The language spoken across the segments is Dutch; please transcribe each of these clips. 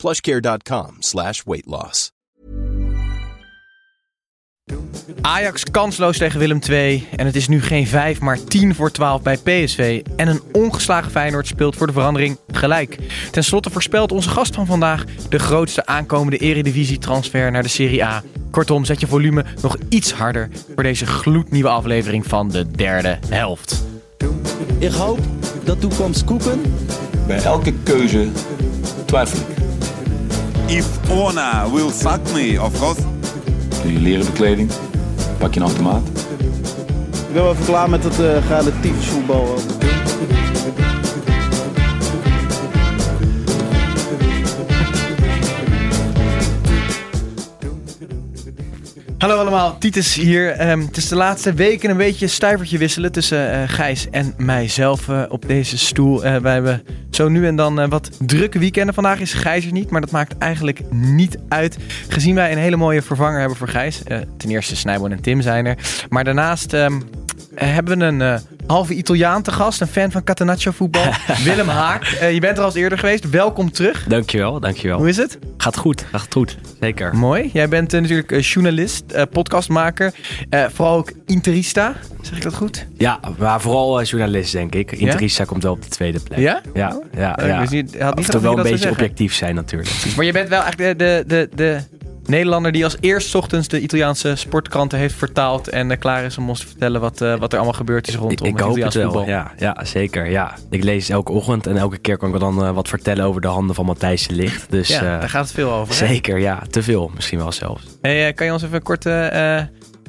plushcare.com slash weight loss. Ajax kansloos tegen Willem II. En het is nu geen 5, maar 10 voor 12 bij PSV. En een ongeslagen Feyenoord speelt voor de verandering gelijk. Ten slotte voorspelt onze gast van vandaag de grootste aankomende eredivisie-transfer naar de Serie A. Kortom, zet je volume nog iets harder voor deze gloednieuwe aflevering van de derde helft. Ik hoop dat toekomst koeken. Bij elke keuze twijfel ik. If Ona will fuck me, of course. Je leren bekleding, pak je een automaat. Ik ben wel even klaar met het uh, relatief voetbal. Hallo allemaal, Titus hier. Ehm, het is de laatste weken een beetje stuivertje wisselen tussen uh, Gijs en mijzelf uh, op deze stoel. Uh, wij hebben zo nu en dan wat drukke weekenden. Vandaag is Gijs er niet, maar dat maakt eigenlijk niet uit. Gezien wij een hele mooie vervanger hebben voor Gijs. ten eerste Snijboon en Tim zijn er. Maar daarnaast um, hebben we een halve Italiaan te gast. Een fan van Catenaccio voetbal. Willem Haak. je bent er al eens eerder geweest. Welkom terug. Dankjewel, dankjewel. Hoe is het? Gaat goed, gaat goed. Zeker. Mooi. Jij bent natuurlijk journalist, podcastmaker. vooral ook interista. Zeg ik dat goed? Ja, maar vooral journalist denk ik. Interista ja? komt wel op de tweede plek. Ja? Ja, ja. Uh, ja. Dus je had niet of toch wel een beetje objectief zijn natuurlijk. Maar je bent wel eigenlijk de, de, de, de Nederlander die als eerst ochtends de Italiaanse sportkranten heeft vertaald en uh, klaar is om ons te vertellen wat, uh, wat er allemaal gebeurd is rondom ik, ik hoop het wel. voetbal. Ja, ja, zeker. Ja. Ik lees elke ochtend en elke keer kan ik dan uh, wat vertellen over de handen van Matthijs de Ligt. Dus, ja, daar gaat het veel over. Zeker, hè? ja. Te veel misschien wel zelfs. Hey, kan je ons even een korte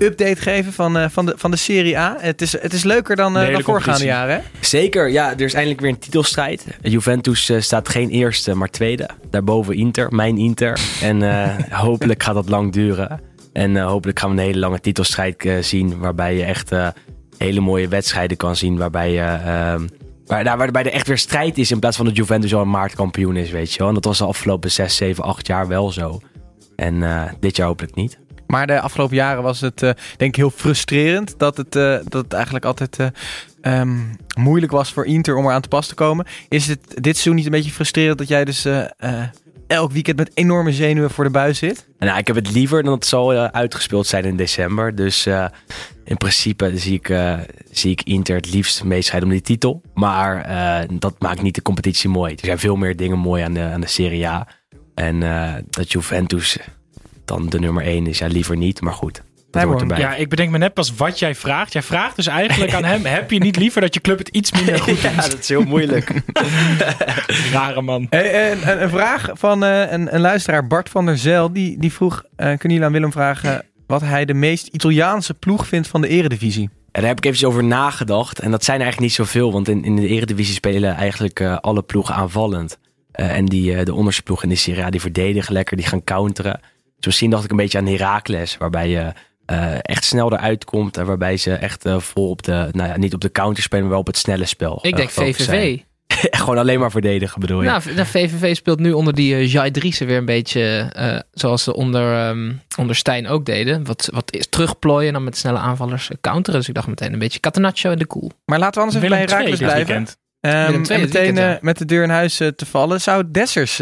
update geven van, uh, van, de, van de Serie A. Het is, het is leuker dan, uh, dan voorgaande jaren, hè? Zeker, ja. Er is eindelijk weer een titelstrijd. Juventus uh, staat geen eerste, maar tweede. Daarboven Inter, mijn Inter. En hopelijk gaat dat lang duren. En hopelijk gaan we een hele lange titelstrijd zien... waarbij je echt hele mooie wedstrijden kan zien... waarbij je... Ehm, Waar, daar, waarbij er echt weer strijd is in plaats van dat Juventus al een maartkampioen is, weet je wel. En dat was de afgelopen 6, 7, 8 jaar wel zo. En dit jaar hopelijk niet. Maar de afgelopen jaren was het uh, denk ik heel frustrerend dat het, uh, dat het eigenlijk altijd uh, um, moeilijk was voor Inter om eraan te pas te komen. Is het dit seizoen niet een beetje frustrerend dat jij dus elk weekend met enorme zenuwen voor de buis zit? Nou, ik heb het liever dan het zal uitgespeeld zijn in december. Dus in principe zie ik, zie ik Inter het liefst meestrijden om die titel. Maar dat maakt niet de competitie mooi. Er zijn veel meer dingen mooi aan de, aan de Serie A. En dat Juventus dan de nummer 1 is. Ja, liever niet, maar goed. Dat hoort erbij. Ja, ik bedenk me net pas wat jij vraagt. Jij vraagt dus eigenlijk aan hem: heb je niet liever dat je club het iets minder goed doet? ja, dat is heel moeilijk. Rare man. Hey, een, een, vraag van uh, een, een, luisteraar, Bart van der Zel. Die, die vroeg: uh, kunnen jullie aan Willem vragen wat hij de meest Italiaanse ploeg vindt van de Eredivisie? En daar heb ik even over nagedacht. En dat zijn eigenlijk niet zoveel, want in, in de Eredivisie spelen eigenlijk uh, alle ploegen aanvallend. en die, de onderste ploeg in de Serie A, die verdedigen lekker, die gaan counteren. Dus misschien dacht ik een beetje aan Herakles, waarbij je uh, echt snel eruit komt. En waarbij ze echt uh, vol op de, nou ja, niet op de counter spelen, maar wel op het snelle spel. Ik denk uh, VVV. Gewoon alleen maar verdedigen bedoel je? Nou, de VVV speelt nu onder die uh, Jai Driessen weer een beetje zoals ze onder, um, onder Stijn ook deden. Wat, wat is terugplooien en dan met snelle aanvallers counteren. Dus ik dacht meteen een beetje Catenaccio in de koel. Maar laten we anders even bij Herakles blijven. Um, en meteen ja. met de deur in huis te vallen. Zou Dessers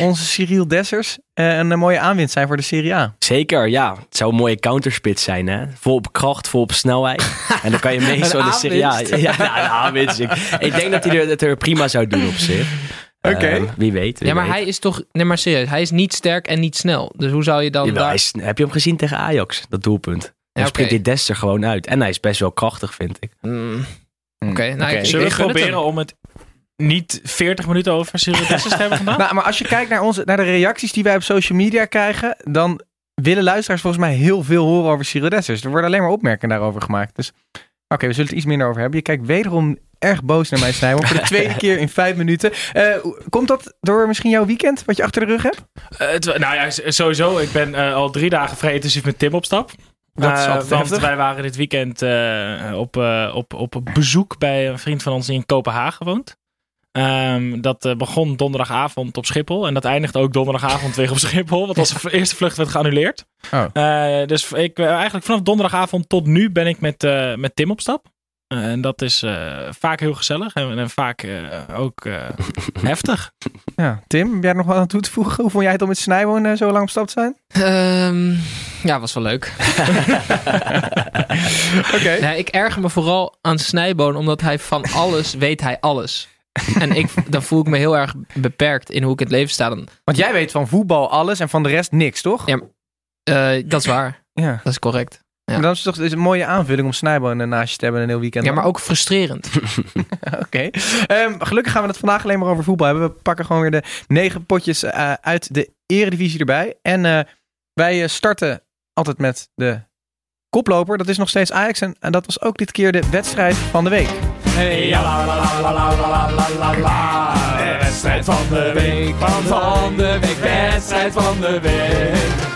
onze Cyril Dessers uh, een, een, mooie aanwinst zijn voor de Serie A. Zeker, ja. Het zou een mooie counterspits zijn, hè? Vol op kracht, vol op snelheid. en dan kan je meestal de Serie A... Ja, ja, een aanwinst. Ik, ik denk dat hij er, het er prima zou doen op zich. Oké. Okay. Uh, wie weet. Wie ja, maar weet. hij is toch... Nee, maar serieus. Hij is niet sterk en niet snel. Dus hoe zou je dan... Jawel, daar... is, heb je hem gezien tegen Ajax? Dat doelpunt. Hij Ja, oké. springt die Des er gewoon uit. En hij is best wel krachtig, vind ik. Mm. Oké, nou, ik, ik, Zullen we proberen om het niet 40 minuten over Cyril hebben gedaan? Nou, maar als je kijkt naar, onze, naar de reacties die wij op social media krijgen, dan willen luisteraars volgens mij heel veel horen over Cyril Dessers. Er worden alleen maar opmerkingen daarover gemaakt. Dus oké, we zullen het iets minder over hebben. Je kijkt wederom erg boos naar mij, Snijboon. voor de tweede keer in vijf minuten. Eh, komt dat door misschien jouw weekend, wat je achter de rug hebt? Eh, het- nou ja, sowieso. Ik ben eh, al drie dagen vrij intensief met Tim op stap. Dat is want heftig. wij waren dit weekend op, op, op bezoek bij een vriend van ons die in Kopenhagen woont. Ehm, dat eh, begon donderdagavond op Schiphol. En dat eindigde ook donderdagavond weer op Schiphol. Want onze eerste vlucht werd geannuleerd. Oh. Eh, dus ik, eh, eigenlijk vanaf donderdagavond tot nu ben ik met, eh, met Tim op stap. En dat is eh, vaak heel gezellig. En, en vaak ook eh, heftig. Ja, Tim, heb jij er nog wat aan toe te voegen? Hoe vond jij het om met Snijboon zo lang op stap te zijn? Ehm, ja, was wel leuk. Oké. Nee, ik erger me vooral aan Snijboon, omdat hij van alles weet hij alles. En ik, dan voel ik me heel erg beperkt in hoe ik in het leven sta. Dan, Want jij weet van voetbal alles en van de rest niks, toch? Ja. eh, dat is waar. Ja. Dat is correct. Ja. Maar dan is het toch is een mooie aanvulling om Snijboon eh, naast je te hebben een heel weekend. Ja, maar ook frustrerend. Oké. Ehm, gelukkig gaan we het vandaag alleen maar over voetbal hebben. We pakken gewoon weer de negen potjes eh, uit de eredivisie erbij. En eh, wij starten altijd met de koploper. Dat is nog steeds Ajax. En, en dat was ook dit keer de wedstrijd van de week. Hey, ja, wedstrijd van de week, van, van de week, wedstrijd van de week.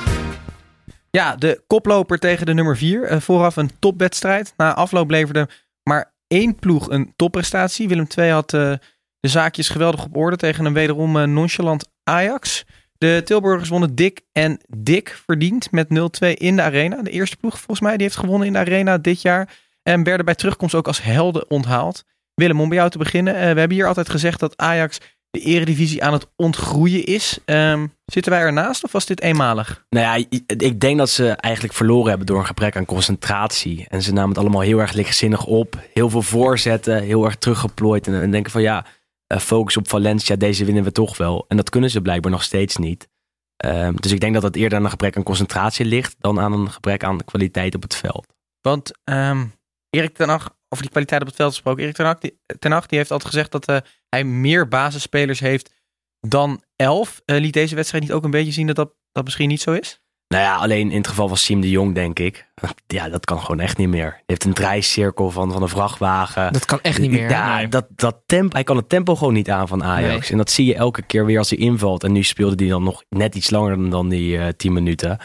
Ja, de koploper tegen de nummer 4. vooraf een topwedstrijd. Na afloop leverde maar één ploeg een topprestatie. Willem II had eh, de zaakjes geweldig op orde tegen een wederom eh, nonchalant Ajax. De Tilburgers wonnen dik en dik verdiend met 0-2 in de arena. De eerste ploeg volgens mij die heeft gewonnen in de arena dit jaar. En werden bij terugkomst ook als helden onthaald. Willem, om bij jou te beginnen. eh, we hebben hier altijd gezegd dat Ajax de eredivisie aan het ontgroeien is. Ehm, zitten wij ernaast of was dit eenmalig? Nou ja, ik denk dat ze eigenlijk verloren hebben door een gebrek aan concentratie. En ze namen het allemaal heel erg lichtzinnig op. Heel veel voorzetten, heel erg teruggeplooid. En, en denken van ja, eh, focus op Valencia, deze winnen we toch wel. En dat kunnen ze blijkbaar nog steeds niet. Ehm, dus ik denk dat het eerder aan een gebrek aan concentratie ligt dan aan een gebrek aan kwaliteit op het veld. Want ehm, Erik ten Hag, over die kwaliteit op het veld gesproken. Erik ten Hag, die, ten Hag, die heeft altijd gezegd dat eh, hij meer basisspelers heeft dan elf. Eh, liet deze wedstrijd niet ook een beetje zien dat dat, dat misschien niet zo is? Nou ja, alleen in het geval van Siem de Jong, denk ik. Ja, dat kan gewoon echt niet meer. Hij heeft een draaicirkel van, van een vrachtwagen. Dat kan echt niet meer. Ja, Nee. dat, dat tempo, hij kan het tempo gewoon niet aan van Ajax. Nee. En dat zie je elke keer weer als hij invalt. En nu speelde hij dan nog net iets langer dan, dan die eh 10 minuten.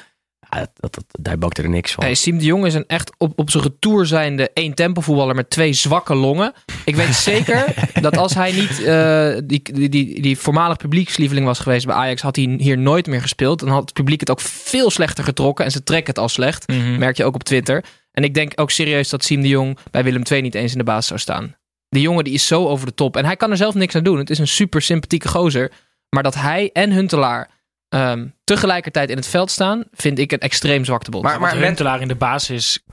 Dat, daar bakte er niks van. Nee, Siem de Jong is een echt op, op zijn retour zijnde één tempo voetballer met twee zwakke longen. Ik weet zeker dat als hij niet eh, die, die, die, die voormalig publiekslieveling was geweest bij Ajax, had hij hier nooit meer gespeeld. Dan had het publiek het ook veel slechter getrokken. En ze trekken het al slecht. Mhm. Merk je ook op Twitter. En ik denk ook serieus dat Siem de Jong bij Willem II niet eens in de basis zou staan. Die jongen die is zo over de top. En hij kan er zelf niks aan doen. Het is een super sympathieke gozer. Maar dat hij en Huntelaar ehm, tegelijkertijd in het veld staan, vind ik een extreem zwaktebod. Maar- Maar Huntelaar in de basis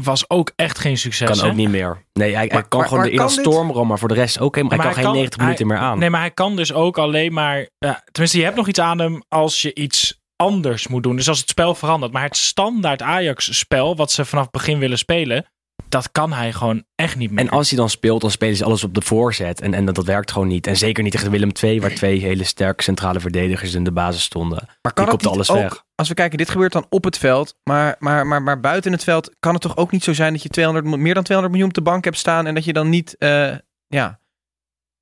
was ook echt geen succes. kan hè? ook niet meer. Nee, hij, kan maar- gewoon kan dit? stormram, maar voor de rest ook helemaal. Hij kan hij geen kan- 90 minuten meer aan. Nee, maar hij kan dus ook alleen maar... ja, tenminste, je hebt nog iets aan hem als je iets anders moet doen. Dus als het spel verandert. Maar het standaard Ajax-spel, wat ze vanaf het begin willen spelen... dat kan hij gewoon echt niet meer. En als hij dan speelt, dan spelen ze alles op de voorzet. En, en dat, dat werkt gewoon niet. En zeker niet tegen Willem II, waar twee hele sterke centrale verdedigers in de basis stonden. Maar kan het alles ook, weg. als we kijken, dit gebeurt dan op het veld. Maar, maar, maar, maar buiten het veld kan het toch ook niet zo zijn dat je 200, mi- meer dan 200 miljoen op de bank hebt staan. En dat je dan niet eh, ja,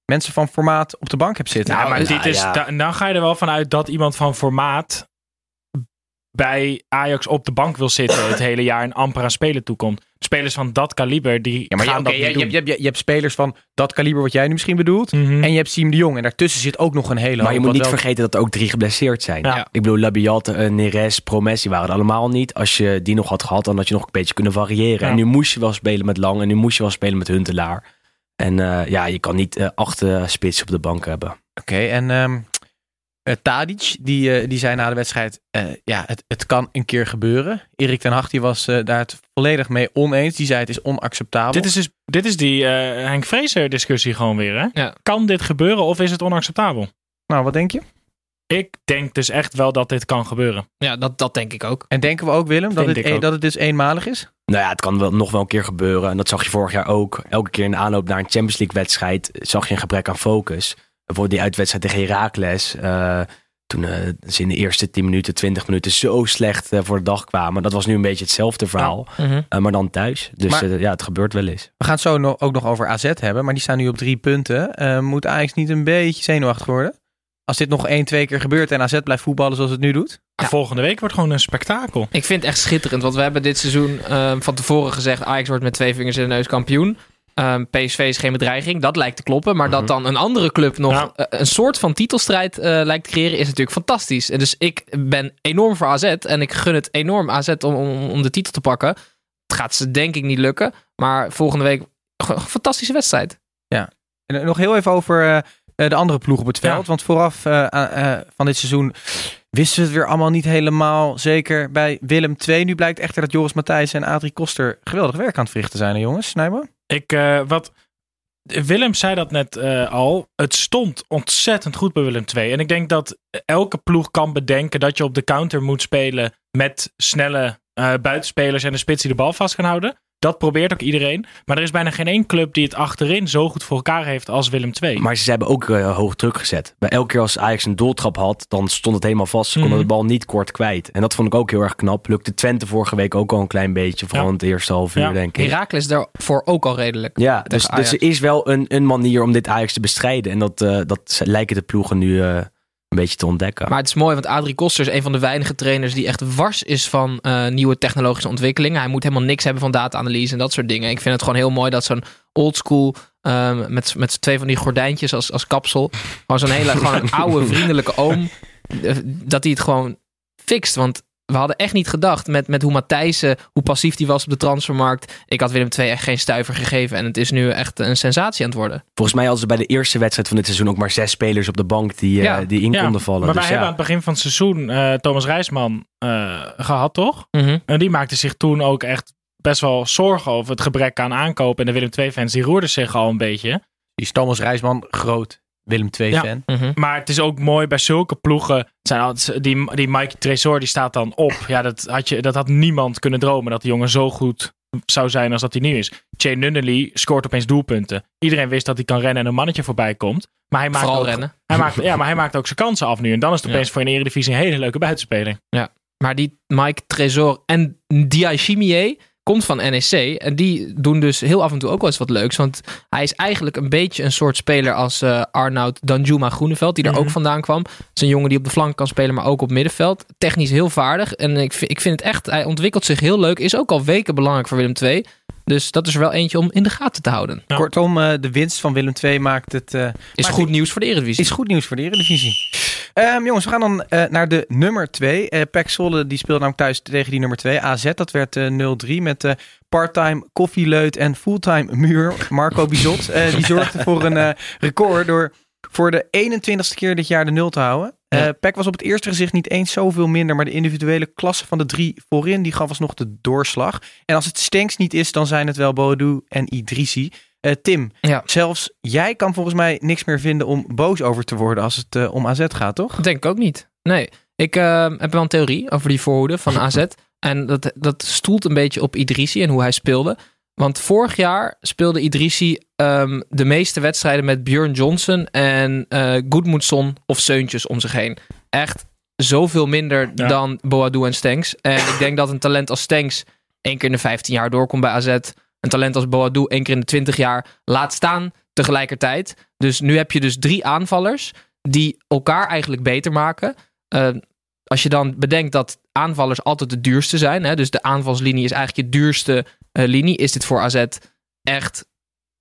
mensen van formaat op de bank hebt zitten. Ja, maar Nou, dit is, ja. da- dan ga je er wel vanuit dat iemand van formaat bij Ajax op de bank wil zitten het hele jaar en amper aan spelen toekomt. Spelers van dat kaliber, die Ja, maar je, gaan oké, dat je, niet je, doen. je, je, je hebt spelers van dat kaliber wat jij nu misschien bedoelt. Mhm. En je hebt Siem de Jong. En daartussen zit ook nog een hele Maar je moet niet wel- vergeten dat er ook drie geblesseerd zijn. Ja. Ik bedoel, Labiat, uh, Neres, Promes, die waren er allemaal niet. Als je die nog had gehad, dan had je nog een beetje kunnen variëren. Ja. En nu moest je wel spelen met Lang en nu moest je wel spelen met Huntelaar. En eh, ja, je kan niet eh acht eh, spitsen op de bank hebben. Oké, en ehm eh, Tadic, die, eh, die zei na de wedstrijd, eh, ja, het, het kan een keer gebeuren. Erik ten Hag, die was eh, daar het volledig mee oneens. Die zei het is onacceptabel. Dit is, dus, dit is die eh, Henk Vrezer discussie gewoon weer. Hè? Ja. Kan dit gebeuren of is het onacceptabel? Nou, wat denk je? Ik denk dus echt wel dat dit kan gebeuren. Ja, dat, dat denk ik ook. En denken we ook, Willem, dat het, ook. dat het dus eenmalig is? Nou ja, het kan wel, nog wel een keer gebeuren. En dat zag je vorig jaar ook. Elke keer in de aanloop naar een Champions League wedstrijd zag je een gebrek aan focus. Bijvoorbeeld die uitwedstrijd tegen Heracles. eh, toen eh, ze in de eerste 10 minuten, 20 minuten zo slecht eh, voor de dag kwamen. Dat was nu een beetje hetzelfde verhaal, Mhm. eh, maar dan thuis. Dus Maar- ja, het gebeurt wel eens. We gaan het zo ook nog over AZ hebben, maar die staan nu op drie punten. Eh, moet Ajax niet een beetje zenuwachtig worden? Als dit nog één, twee keer gebeurt en AZ blijft voetballen zoals het nu doet? Volgende week wordt gewoon een spektakel. Ik vind het echt schitterend, want we hebben dit seizoen van tevoren gezegd... Ajax wordt met twee vingers in de neus kampioen. Ehm, PSV is geen bedreiging, dat lijkt te kloppen. Maar dat dan een andere club nog Ja. eh, een soort van titelstrijd eh, lijkt te creëren... is natuurlijk fantastisch. En dus ik ben enorm voor AZ en ik gun het enorm AZ om, om, om de titel te pakken. Het gaat ze denk ik niet lukken, maar volgende week... een fantastische wedstrijd. En eh, nog heel even over de andere ploeg op het veld. Ja. Want vooraf van dit seizoen wisten we het weer allemaal niet helemaal zeker bij Willem II. Nu blijkt echter dat Joris Matthijs en Adrie Koster geweldig werk aan het verrichten zijn, hè, jongens. Snijboom? Ik, eh, wat, Willem zei dat net eh, al. Het stond ontzettend goed bij Willem II. En ik denk dat elke ploeg kan bedenken dat je op de counter moet spelen met snelle eh, buitenspelers en de spits die de bal vast kan houden. Dat probeert ook iedereen. Maar er is bijna geen één club die het achterin zo goed voor elkaar heeft als Willem II. Maar ze hebben ook eh, hoog druk gezet. Bij elke keer als Ajax een doeltrap had, dan stond het helemaal vast. Ze konden Mhm. de bal niet kort kwijt. En dat vond ik ook heel erg knap. Lukte Twente vorige week ook al een klein beetje. Vooral Ja. in het eerste half uur, Ja. denk ik. Herakles daarvoor ook al redelijk. Ja, dus, dus er is wel een, een manier om dit Ajax te bestrijden. En dat, eh, dat lijken de ploegen nu eh, een beetje te ontdekken. Maar het is mooi, want Adrie Koster is een van de weinige trainers die echt wars is van eh, nieuwe technologische ontwikkelingen. Hij moet helemaal niks hebben van data-analyse en dat soort dingen. Ik vind het gewoon heel mooi dat zo'n oldschool ehm met, met twee van die gordijntjes als, als kapsel, gewoon zo'n hele gewoon een oude vriendelijke oom, eh, dat hij het gewoon fixt. Want we hadden echt niet gedacht met, met hoe Matthijssen, hoe passief die was op de transfermarkt. Ik had Willem II echt geen stuiver gegeven en het is nu echt een sensatie aan het worden. Volgens mij hadden ze bij de eerste wedstrijd van dit seizoen ook maar zes spelers op de bank die, eh, die in Ja, konden vallen. Maar Dus wij ja. hebben aan het begin van het seizoen eh, Thomas Rijsman eh, gehad, toch? Mhm. En die maakte zich toen ook echt best wel zorgen over het gebrek aan aankoop. En de Willem II-fans die roerden zich al een beetje. Die is Thomas Rijsman, groot Willem II-fan. Mhm. Maar het is ook mooi bij zulke ploegen. Het zijn altijd, die, die Mike Tresor die staat dan op. Ja, dat had, je, dat had niemand kunnen dromen dat die jongen zo goed zou zijn als dat hij nu is. Jay Nunnally scoort opeens doelpunten. Iedereen wist dat hij kan rennen en een mannetje voorbij komt. Maar hij maakt Vooral ook, rennen. Hij maakt, ja, maar hij maakt ook zijn kansen af nu. En dan is het Ja. opeens voor een eredivisie een hele leuke buitenspeler. Maar die Mike Tresor en Diachimier komt van NEC. En die doen dus heel af en toe ook wel eens wat leuks. Want hij is eigenlijk een beetje een soort speler als eh Arnoud Danjuma Groeneveld. Die daar Mhm. ook vandaan kwam. Het is een jongen die op de flank kan spelen, maar ook op middenveld. Technisch heel vaardig. En ik vind, ik vind het echt, hij ontwikkelt zich heel leuk. Is ook al weken belangrijk voor Willem II. Dus dat is er wel eentje om in de gaten te houden. Ja. Kortom, eh, de winst van Willem II maakt het... eh, Is goed nieuws voor de Eredivisie. is goed nieuws voor de Eredivisie. Ehm, jongens, we gaan dan eh, naar de nummer 2. Eh Pek Zwolle die speelde namelijk thuis tegen die nummer 2. AZ, dat werd eh 0-3 met part-time koffieleut en fulltime muur. Marco Bizot, die zorgde voor een record door voor de 21ste keer dit jaar de nul te houden. Peck was op het eerste gezicht niet eens zoveel minder, maar de individuele klasse van de drie voorin, die gaf alsnog de doorslag. En als het Stenks niet is, dan zijn het wel Boadu en Idrissi. Eh, Tim, Ja. zelfs jij kan volgens mij niks meer vinden om boos over te worden als het eh, om AZ gaat, toch? Dat denk ik ook niet. Nee, ik eh, heb wel een theorie over die voorhoede van AZ. En dat, dat stoelt een beetje op Idrissi en hoe hij speelde. Want vorig jaar speelde Idrissi ehm, de meeste wedstrijden met Björn Johnson en eh Goodmoedson of Seuntjes om zich heen. Echt zoveel minder Ja. dan Boadu en Stenks. En ik denk dat een talent als Stenks één keer in de 15 jaar doorkomt bij AZ. Een talent als Boadu één keer in de 20 jaar laat staan tegelijkertijd. Dus nu heb je dus drie aanvallers die elkaar eigenlijk beter maken. Eh, als je dan bedenkt dat aanvallers altijd de duurste zijn, hè, dus de aanvalslinie is eigenlijk je duurste eh, linie, is dit voor AZ echt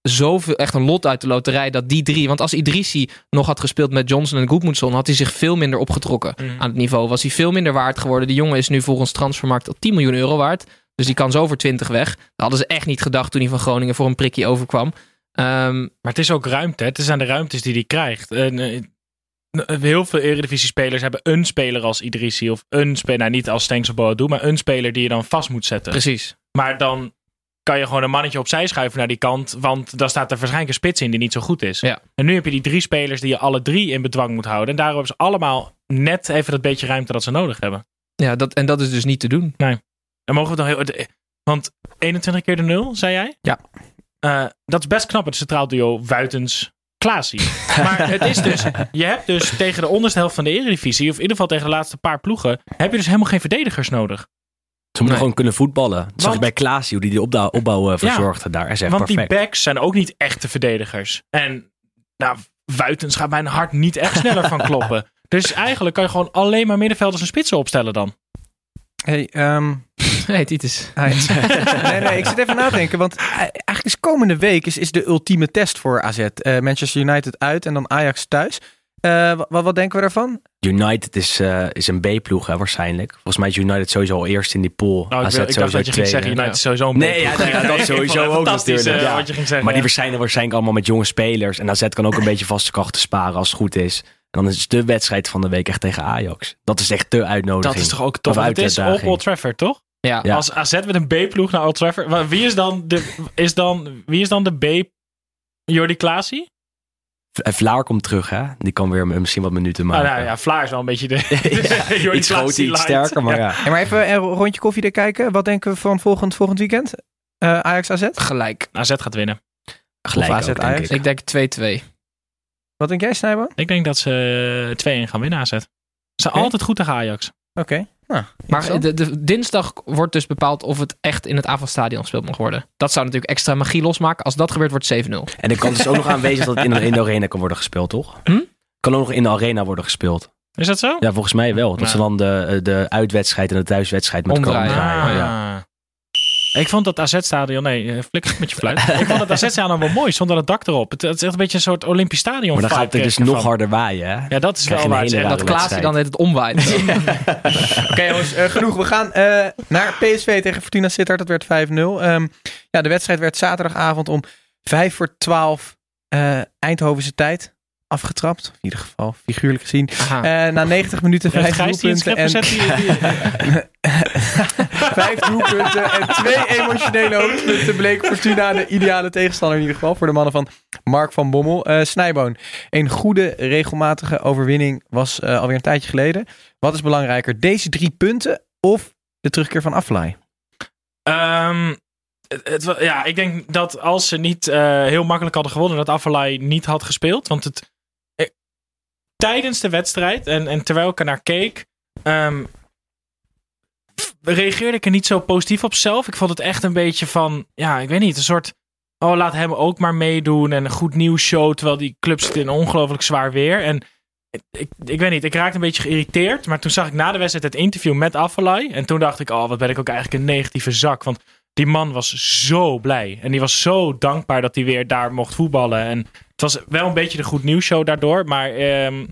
zoveel, echt een lot uit de loterij dat die drie, want als Idrissi nog had gespeeld met Johnson en Goodmoedson, had hij zich veel minder opgetrokken Mhm. aan het niveau. Was hij veel minder waard geworden. Die jongen is nu volgens transfermarkt al 10 miljoen euro waard. Dus die kan zo voor 20 weg. Dat hadden ze echt niet gedacht toen hij van Groningen voor een prikje overkwam. Ehm, Maar het is ook ruimte. hè. Het zijn de ruimtes die hij krijgt. En, eh, heel veel Eredivisie-spelers hebben een speler als Idrissi. Of een speler, nou niet als Stenks of Boadu, maar een speler die je dan vast moet zetten. precies. Maar dan kan je gewoon een mannetje opzij schuiven naar die kant. Want dan staat er waarschijnlijk een spits in die niet zo goed is. Ja. En nu heb je die drie spelers die je alle drie in bedwang moet houden. En daarom hebben ze allemaal net even dat beetje ruimte dat ze nodig hebben. Ja, dat, en dat is dus niet te doen. Dan mogen we dan heel. Want 21 keer de nul, zei jij? Ja. Eh, dat is best knap, het centraal duo Wuitens Klaasie. Maar het is dus, je hebt dus tegen de onderste helft van de Eredivisie, of in ieder geval tegen de laatste paar ploegen, heb je dus helemaal geen verdedigers nodig. Ze moeten Nee. gewoon kunnen voetballen. Dat zag Want- je bij Klaas, hoe die die opbouw, opbouw eh, verzorgde daar. Hij is echt Want perfect. die backs zijn ook niet echte verdedigers. En nou, Wuitens gaat mijn hart niet echt sneller van kloppen. Dus eigenlijk kan je gewoon alleen maar middenvelders en spitsen opstellen dan. Hey, ehm, Hey, Titus. Nee, nee, ik zit even na te denken. Want eh, eigenlijk is komende week is, is de ultieme test voor AZ. Eh, Manchester United uit en dan Ajax thuis. Eh, wat, wat denken we daarvan? United is, eh, is een B-ploeg hè, waarschijnlijk. Volgens mij is United sowieso al eerst in die pool. Nou, ik, AZ wil- ik dacht sowieso dat je ging zeggen, United is sowieso een Nee, B-ploeg. ja, ja, dat Ik sowieso vond het ook natuurlijk, ja. wat je ging zeggen. Maar die ja. zijn er waarschijnlijk allemaal met jonge spelers. En AZ kan ook een beetje vaste krachten sparen als het goed is. En dan is de wedstrijd van de week echt tegen Ajax. Dat is echt de uitnodiging. Dat is toch ook tof. Of Het is op. Old Trafford, toch? Ja. Ja. Als AZ met een B-ploeg naar Old Trafford. Maar Wie is dan de, is dan, wie is dan de B... Jordi Klaasie? En Vlaar komt terug, hè? Die kan weer misschien wat minuten Nou, maken. nou ja, Vlaar is wel een beetje de... Ja, Jordi iets groter, iets sterker, maar Ja. ja. Hey, maar even een rondje koffie kijken. Wat denken we van volgend, volgend weekend? Eh, Ajax AZ? Gelijk. AZ gaat winnen. Gelijk Of AZ ook, denk Ajax. ik. Ik denk 2-2. Wat denk jij, Snijbo? Oké. Ik denk dat ze 2-1 gaan winnen AZ. Ze zijn Oké. altijd goed tegen Ajax. Nou, Maar de, de, dinsdag wordt dus bepaald of het echt in het avondstadion gespeeld mag worden. Dat zou natuurlijk extra magie losmaken. Als dat gebeurt, wordt het 7-0. En de kans is ook nog aanwezig dat het in de, in de arena kan worden gespeeld, toch? Hm? Kan ook nog in de arena worden gespeeld. Is dat zo? Ja, volgens mij wel. Dat Nou. ze dan de, de uitwedstrijd en de thuiswedstrijd met elkaar Omdraaien. omdraaien. Ah. Ja. Ik vond dat AZ-stadion... Nee, eh, flikker met je fluit. ik vond het AZ-stadion wel mooi, zonder het dak erop. Het, het is echt een beetje een soort Olympisch stadion Maar dan gaat het dus nog harder waaien, hè? Ja, dat is Krijg wel waar. En Dat Klaasje dan het omwaait. Oké jongens, eh, genoeg. We gaan eh, naar PSV tegen Fortuna Sittard. Dat werd 5-0. Ehm, ja, de wedstrijd werd zaterdagavond om 5 voor 12 eh, Eindhovense tijd afgetrapt. In ieder geval figuurlijk gezien. Eh, na 90 minuten Heeft vijf Gijs die in het doelpunten schrift en gezet? Die, die- vijf doelpunten en twee emotionele hoogtepunten bleek Fortuna de ideale tegenstander in ieder geval voor de mannen van Mark van Bommel. Eh Snijboon, een goede regelmatige overwinning was eh, alweer een tijdje geleden. Wat is belangrijker, deze drie punten of de terugkeer van Aflaai? Ehm, ja, ik denk dat als ze niet eh, heel makkelijk hadden gewonnen, dat Affelay niet had gespeeld. Want het, tijdens de wedstrijd en, en terwijl ik er naar keek, ehm, reageerde ik er niet zo positief op zelf. Ik vond het echt een beetje van, ja, ik weet niet, een soort. Oh, laat hem ook maar meedoen en een goed nieuws show. Terwijl die club zit in ongelooflijk zwaar weer. En ik, ik weet niet, ik raakte een beetje geïrriteerd. Maar toen zag ik na de wedstrijd het interview met Affelay. En toen dacht ik, oh, wat ben ik ook eigenlijk een negatieve zak. Want die man was zo blij. En die was zo dankbaar dat hij weer daar mocht voetballen. En het was wel een beetje de goed nieuws show daardoor. Maar ehm,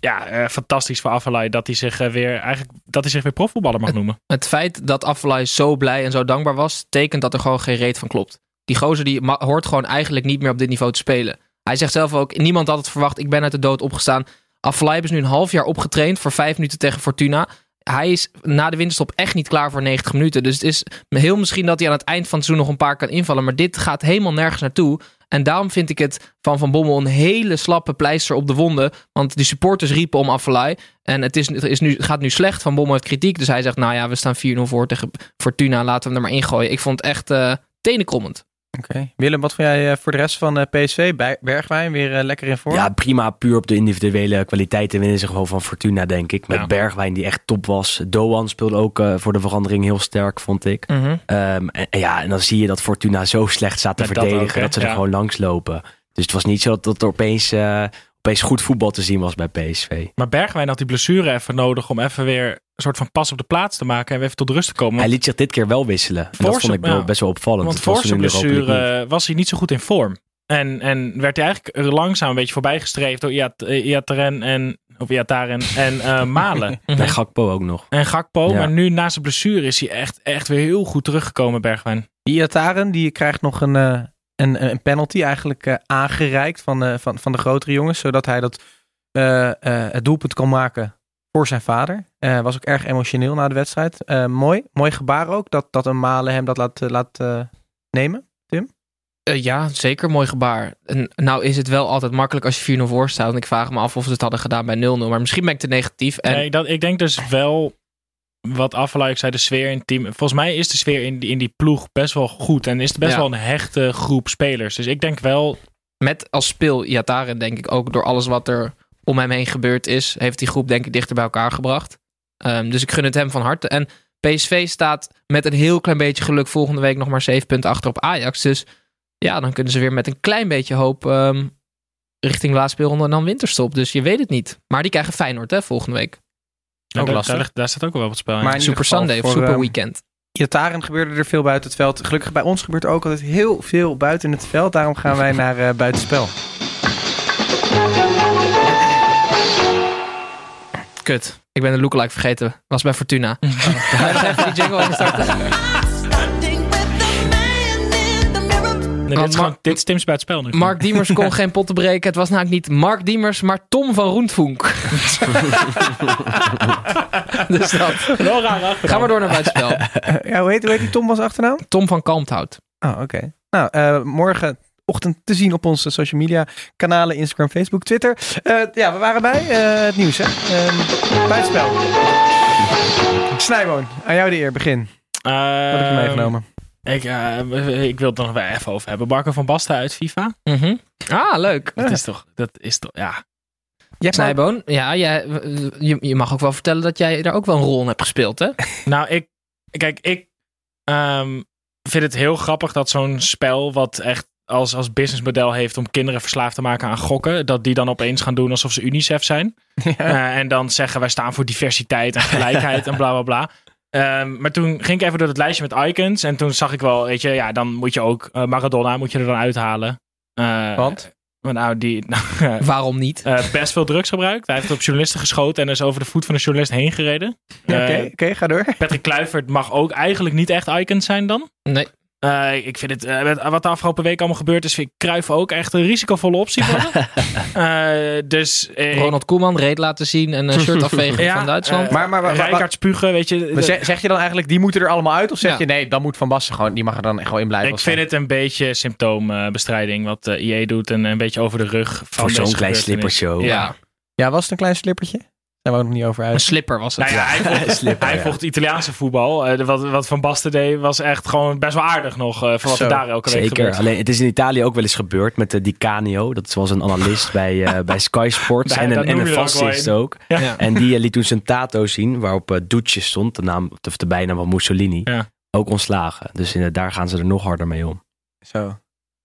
ja, eh, fantastisch voor Affelay dat hij zich eh, weer eigenlijk dat hij zich weer profvoetballer mag noemen. Het feit dat Afellay zo blij en zo dankbaar was, tekent dat er gewoon geen reet van klopt. Die gozer die hoort gewoon eigenlijk niet meer op dit niveau te spelen. Hij zegt zelf ook, niemand had het verwacht, ik ben uit de dood opgestaan. Afellay is nu een half jaar opgetraind voor vijf minuten tegen Fortuna. Hij is na de winterstop echt niet klaar voor 90 minuten. Dus het is heel misschien dat hij aan het eind van het seizoen nog een paar kan invallen. Maar dit gaat helemaal nergens naartoe. En daarom vind ik het van Van Bommel een hele slappe pleister op de wonden. Want de supporters riepen om Afellay. En het, is, is nu, gaat nu slecht. Van Bommel heeft kritiek. Dus hij zegt, nou ja, we staan 4-0 voor tegen Fortuna. Laten we hem er maar ingooien. Ik vond het echt tenenkrommend. Oké. Willem, wat vond jij eh, voor de rest van eh, PSV? Bij Bergwijn weer eh, lekker in vorm? Ja, prima. Puur op de individuele kwaliteiten winnen ze gewoon van Fortuna, denk ik. Met Ja. Bergwijn, die echt top was. Doan speelde ook eh, voor de verandering heel sterk, vond ik. Ehm, en, en ja, en dan zie je dat Fortuna zo slecht staat te Met dat verdedigen. ook, dat, ze er Ja. gewoon langs lopen. Dus het was niet zo dat, dat er opeens, eh, opeens goed voetbal te zien was bij PSV. Maar Bergwijn had die blessure even nodig om even weer soort van pas op de plaats te maken en weer even tot rust te komen. Hij liet zich dit keer wel wisselen. En dat vond ik wel best wel opvallend. Want voor zijn blessure was hij niet zo goed in vorm. En, en werd hij eigenlijk langzaam een beetje voorbijgestreefd door Iat- eh, Iataren en, of Iataren en eh, Malen. En Gakpo ook nog. En Gakpo. Ja. Maar nu na zijn blessure is hij echt, echt weer heel goed teruggekomen, Bergwijn. Iataren, die krijgt nog een, eh, een, een penalty eigenlijk eh, aangereikt van, eh, van, van de grotere jongens. Zodat hij dat, eh, eh, het doelpunt kon maken voor zijn vader. Eh, was ook erg emotioneel na de wedstrijd. Eh, mooi, mooi gebaar ook, dat, dat een Malen hem dat laat, eh, laat nemen. Eh, ja, zeker mooi gebaar. En, nou is het wel altijd makkelijk als je 4-0 voor staat. En ik vraag me af of ze het hadden gedaan bij 0-0. Maar misschien ben ik te negatief. En Nee, dat, ik denk dus wel, wat Affelay zei, de sfeer in het team. Volgens mij is de sfeer in die, in die ploeg best wel goed. En is het best Ja. wel een hechte groep spelers. Dus ik denk wel met als speel Iataren denk ik ook door alles wat er om hem heen gebeurd is, heeft die groep denk ik dichter bij elkaar gebracht. Ehm, dus ik gun het hem van harte. En PSV staat met een heel klein beetje geluk volgende week nog maar 7 punten achter op Ajax. Dus ja, dan kunnen ze weer met een klein beetje hoop ehm, richting de laatste speelronde en dan winterstop. Dus je weet het niet. Maar die krijgen Feyenoord hè, volgende week. Ja, Ook daar, lastig. daar, staat ook wel wat spel in. Maar in Super Sunday of Super ehm, Weekend. Iataren gebeurde er veel buiten het veld. Gelukkig bij ons gebeurt er ook altijd heel veel buiten het veld. Daarom gaan wij naar eh buitenspel. Kut. Ik ben de lookalike vergeten. Was bij Fortuna. Even die jingle? Nee, dit, is gewoon, dit is Tim's bij het spel nu. Mark Diemers kon geen potten breken. Het was namelijk niet Mark Diemers, maar Tom van Roentvonk. dus dat. Wel raar achternaam. Ga maar door naar buitenspel. Eh, ja, hoe, heet, hoe heet die Tom was achternaam? Tom van Kalmthout. Oh, oké. Nou, eh, morgenochtend te zien op onze social media kanalen, Instagram, Facebook, Twitter. Eh, ja, we waren bij eh, het nieuws, hè. Ehm buitenspel. Snijboon, aan jou de eer. Begin. Wat heb je Ehm, meegenomen? Ik, eh, ik wil het er nog wel even over hebben. Marco van Basten uit FIFA. Mhm. Ah, leuk. Dat is toch, dat is toch, ja. Jij Snijboon, ja, jij, je, je mag ook wel vertellen dat jij daar ook wel een rol in hebt gespeeld, hè? Nou, ik, kijk, ik ehm, vind het heel grappig dat zo'n spel wat echt als, als businessmodel heeft om kinderen verslaafd te maken aan gokken, dat die dan opeens gaan doen alsof ze UNICEF zijn. Eh, en dan zeggen wij staan voor diversiteit en gelijkheid en bla bla bla. Ehm, maar toen ging ik even door het lijstje met icons en toen zag ik wel, weet je, ja, dan moet je ook eh, Maradona moet je er dan uithalen. Eh, Want? Nou, die nou, Waarom niet? eh, best veel drugs gebruikt. Hij heeft op journalisten geschoten en is over de voet van de journalist heen gereden. Oké, oké, ga door. Patrick Kluivert mag ook eigenlijk niet echt icons zijn dan. Nee. Eh, ik vind het, eh, wat de afgelopen week allemaal gebeurd is, vind ik Cruijff ook echt een risicovolle optie worden. Eh, dus eh, Ronald Koeman reed laten zien en een shirt afvegen Ja, van Duitsland. Maar- maar- maar- Rijkaard spugen, weet je. Maar zeg, zeg je dan eigenlijk, die moeten er allemaal uit? Of zeg Ja. je, nee, dan moet Van Basten gewoon, die mag er dan gewoon in blijven? ik vind het een beetje symptoombestrijding wat de IE doet en een beetje over de rug van Voor zo'n klein slippershow. ja, Ja, was het een klein slippertje? Daar nog niet over een uit. slipper was het. Nou ja, hij volgt, slipper, hij ja. volgt Italiaanse voetbal. Eh, wat, wat Van Basten deed was echt gewoon best wel aardig nog eh, voor wat Zo, er daar elke week Zeker. gebeurt. Alleen, het is in Italië ook wel eens gebeurd met de Di Canio. Dat was een analist bij, eh, bij Sky Sports. Daar- en een, en een ook fascist een. ook. Ja. En die liet toen zijn tato zien, waarop uh, Duce stond, de, naam, of de bijnaam van Mussolini. Ja. Ook ontslagen. Dus in, daar gaan ze er nog harder mee om. Zo.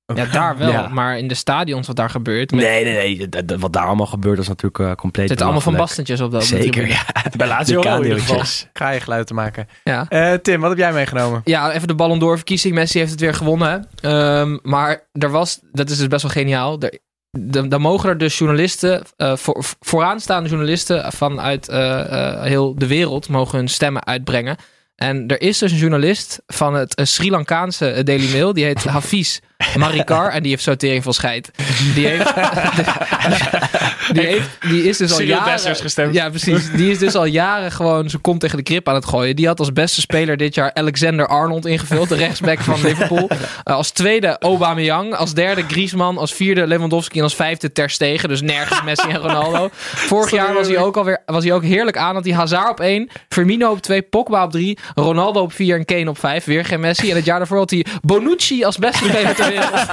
Ja, daar wel. Ja. Maar in de stadions wat daar gebeurt. Met, Nee, nee, nee. dat- dat- wat daar allemaal gebeurt is natuurlijk uh, compleet zitten allemaal van bastentjes op de Zeker, ja. Bij Lazio Die wel in ieder geval. Ga je geluid te maken. Ja. Eh, Tim, wat heb jij meegenomen? Ja, even de Ballon d'Or verkiezing. Messi heeft het weer gewonnen. Ehm, maar er was, dat is dus best wel geniaal. Er, dan, dan mogen er dus journalisten, eh, voor, vooraanstaande journalisten vanuit eh, eh, heel de wereld, mogen hun stemmen uitbrengen. En er is dus een journalist van het Sri Lankaanse Daily Mail, die heet Hafiz Marikar en die heeft zo tering van scheid. Die heeft, die, heeft, die is dus al jaren... Gestemd. Ja, precies. Die is dus al jaren gewoon zijn kont tegen de krip aan het gooien. Die had als beste speler dit jaar Alexander Arnold ingevuld, de rechtsback van Liverpool. Eh, als tweede Aubameyang, als derde Griezmann, als vierde Lewandowski en als vijfde Ter Stegen. Dus nergens Messi en Ronaldo. Vorig jaar was hij ook alweer was hij ook heerlijk aan. Dat hij Hazard op één, Firmino op twee, Pogba op drie, Ronaldo op vier en Kane op vijf. Weer geen Messi. En het jaar daarvoor had hij Bonucci als beste speler ter wereld.